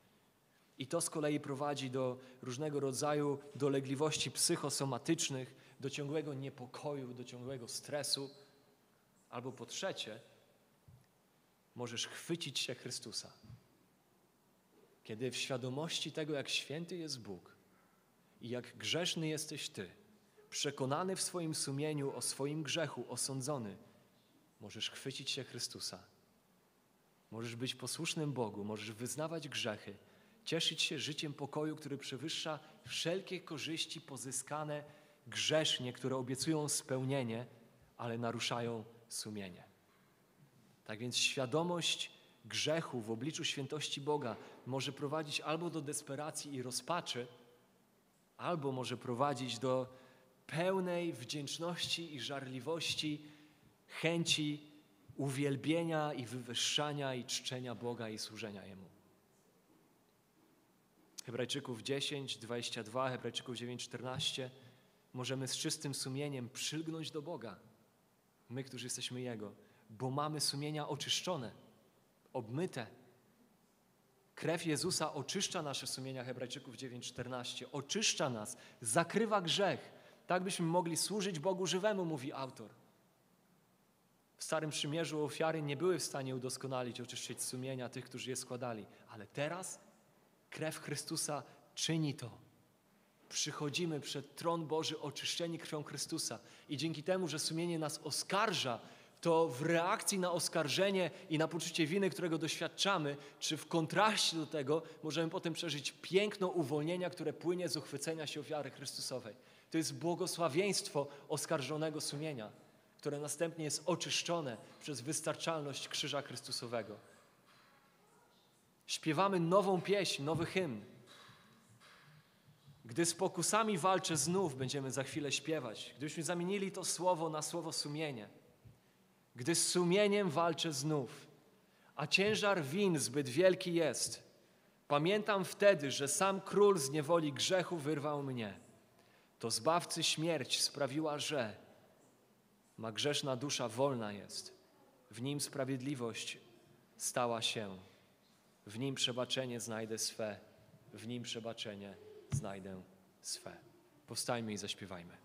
I to z kolei prowadzi do różnego rodzaju dolegliwości psychosomatycznych, do ciągłego niepokoju, do ciągłego stresu. Albo po trzecie, możesz chwycić się Chrystusa. Kiedy w świadomości tego, jak święty jest Bóg i jak grzeszny jesteś Ty, przekonany w swoim sumieniu o swoim grzechu, osądzony, możesz chwycić się Chrystusa. Możesz być posłusznym Bogu, możesz wyznawać grzechy, cieszyć się życiem pokoju, który przewyższa wszelkie korzyści pozyskane grzesznie, które obiecują spełnienie, ale naruszają sumienie. Tak więc świadomość grzechu w obliczu świętości Boga może prowadzić albo do desperacji i rozpaczy, albo może prowadzić do pełnej wdzięczności i żarliwości, chęci uwielbienia i wywyższania i czczenia Boga i służenia Jemu. Hebrajczyków 10, 22, Hebrajczyków 9, 14 możemy z czystym sumieniem przylgnąć do Boga. My, którzy jesteśmy Jego, bo mamy sumienia oczyszczone, obmyte. Krew Jezusa oczyszcza nasze sumienia, Hebrajczyków 9:14, oczyszcza nas, zakrywa grzech, tak byśmy mogli służyć Bogu żywemu, mówi autor. W Starym Przymierzu ofiary nie były w stanie udoskonalić, oczyszczyć sumienia tych, którzy je składali, ale teraz krew Chrystusa czyni to. Przychodzimy przed tron Boży oczyszczeni krwią Chrystusa i dzięki temu, że sumienie nas oskarża, to w reakcji na oskarżenie i na poczucie winy, którego doświadczamy, czy w kontraście do tego, możemy potem przeżyć piękno uwolnienia, które płynie z uchwycenia się ofiary Chrystusowej. To jest błogosławieństwo oskarżonego sumienia, które następnie jest oczyszczone przez wystarczalność krzyża Chrystusowego. Śpiewamy nową pieśń, nowy hymn. Gdy z pokusami walczę znów, będziemy za chwilę śpiewać. Gdybyśmy zamienili to słowo na słowo sumienie. Gdy z sumieniem walczę znów, a ciężar win zbyt wielki jest, pamiętam wtedy, że sam król z niewoli grzechu wyrwał mnie. To zbawcy śmierć sprawiła, że ma grzeszna dusza wolna jest. W nim sprawiedliwość stała się. W nim przebaczenie znajdę swe. W nim przebaczenie znajdę swe. Powstajmy i zaśpiewajmy.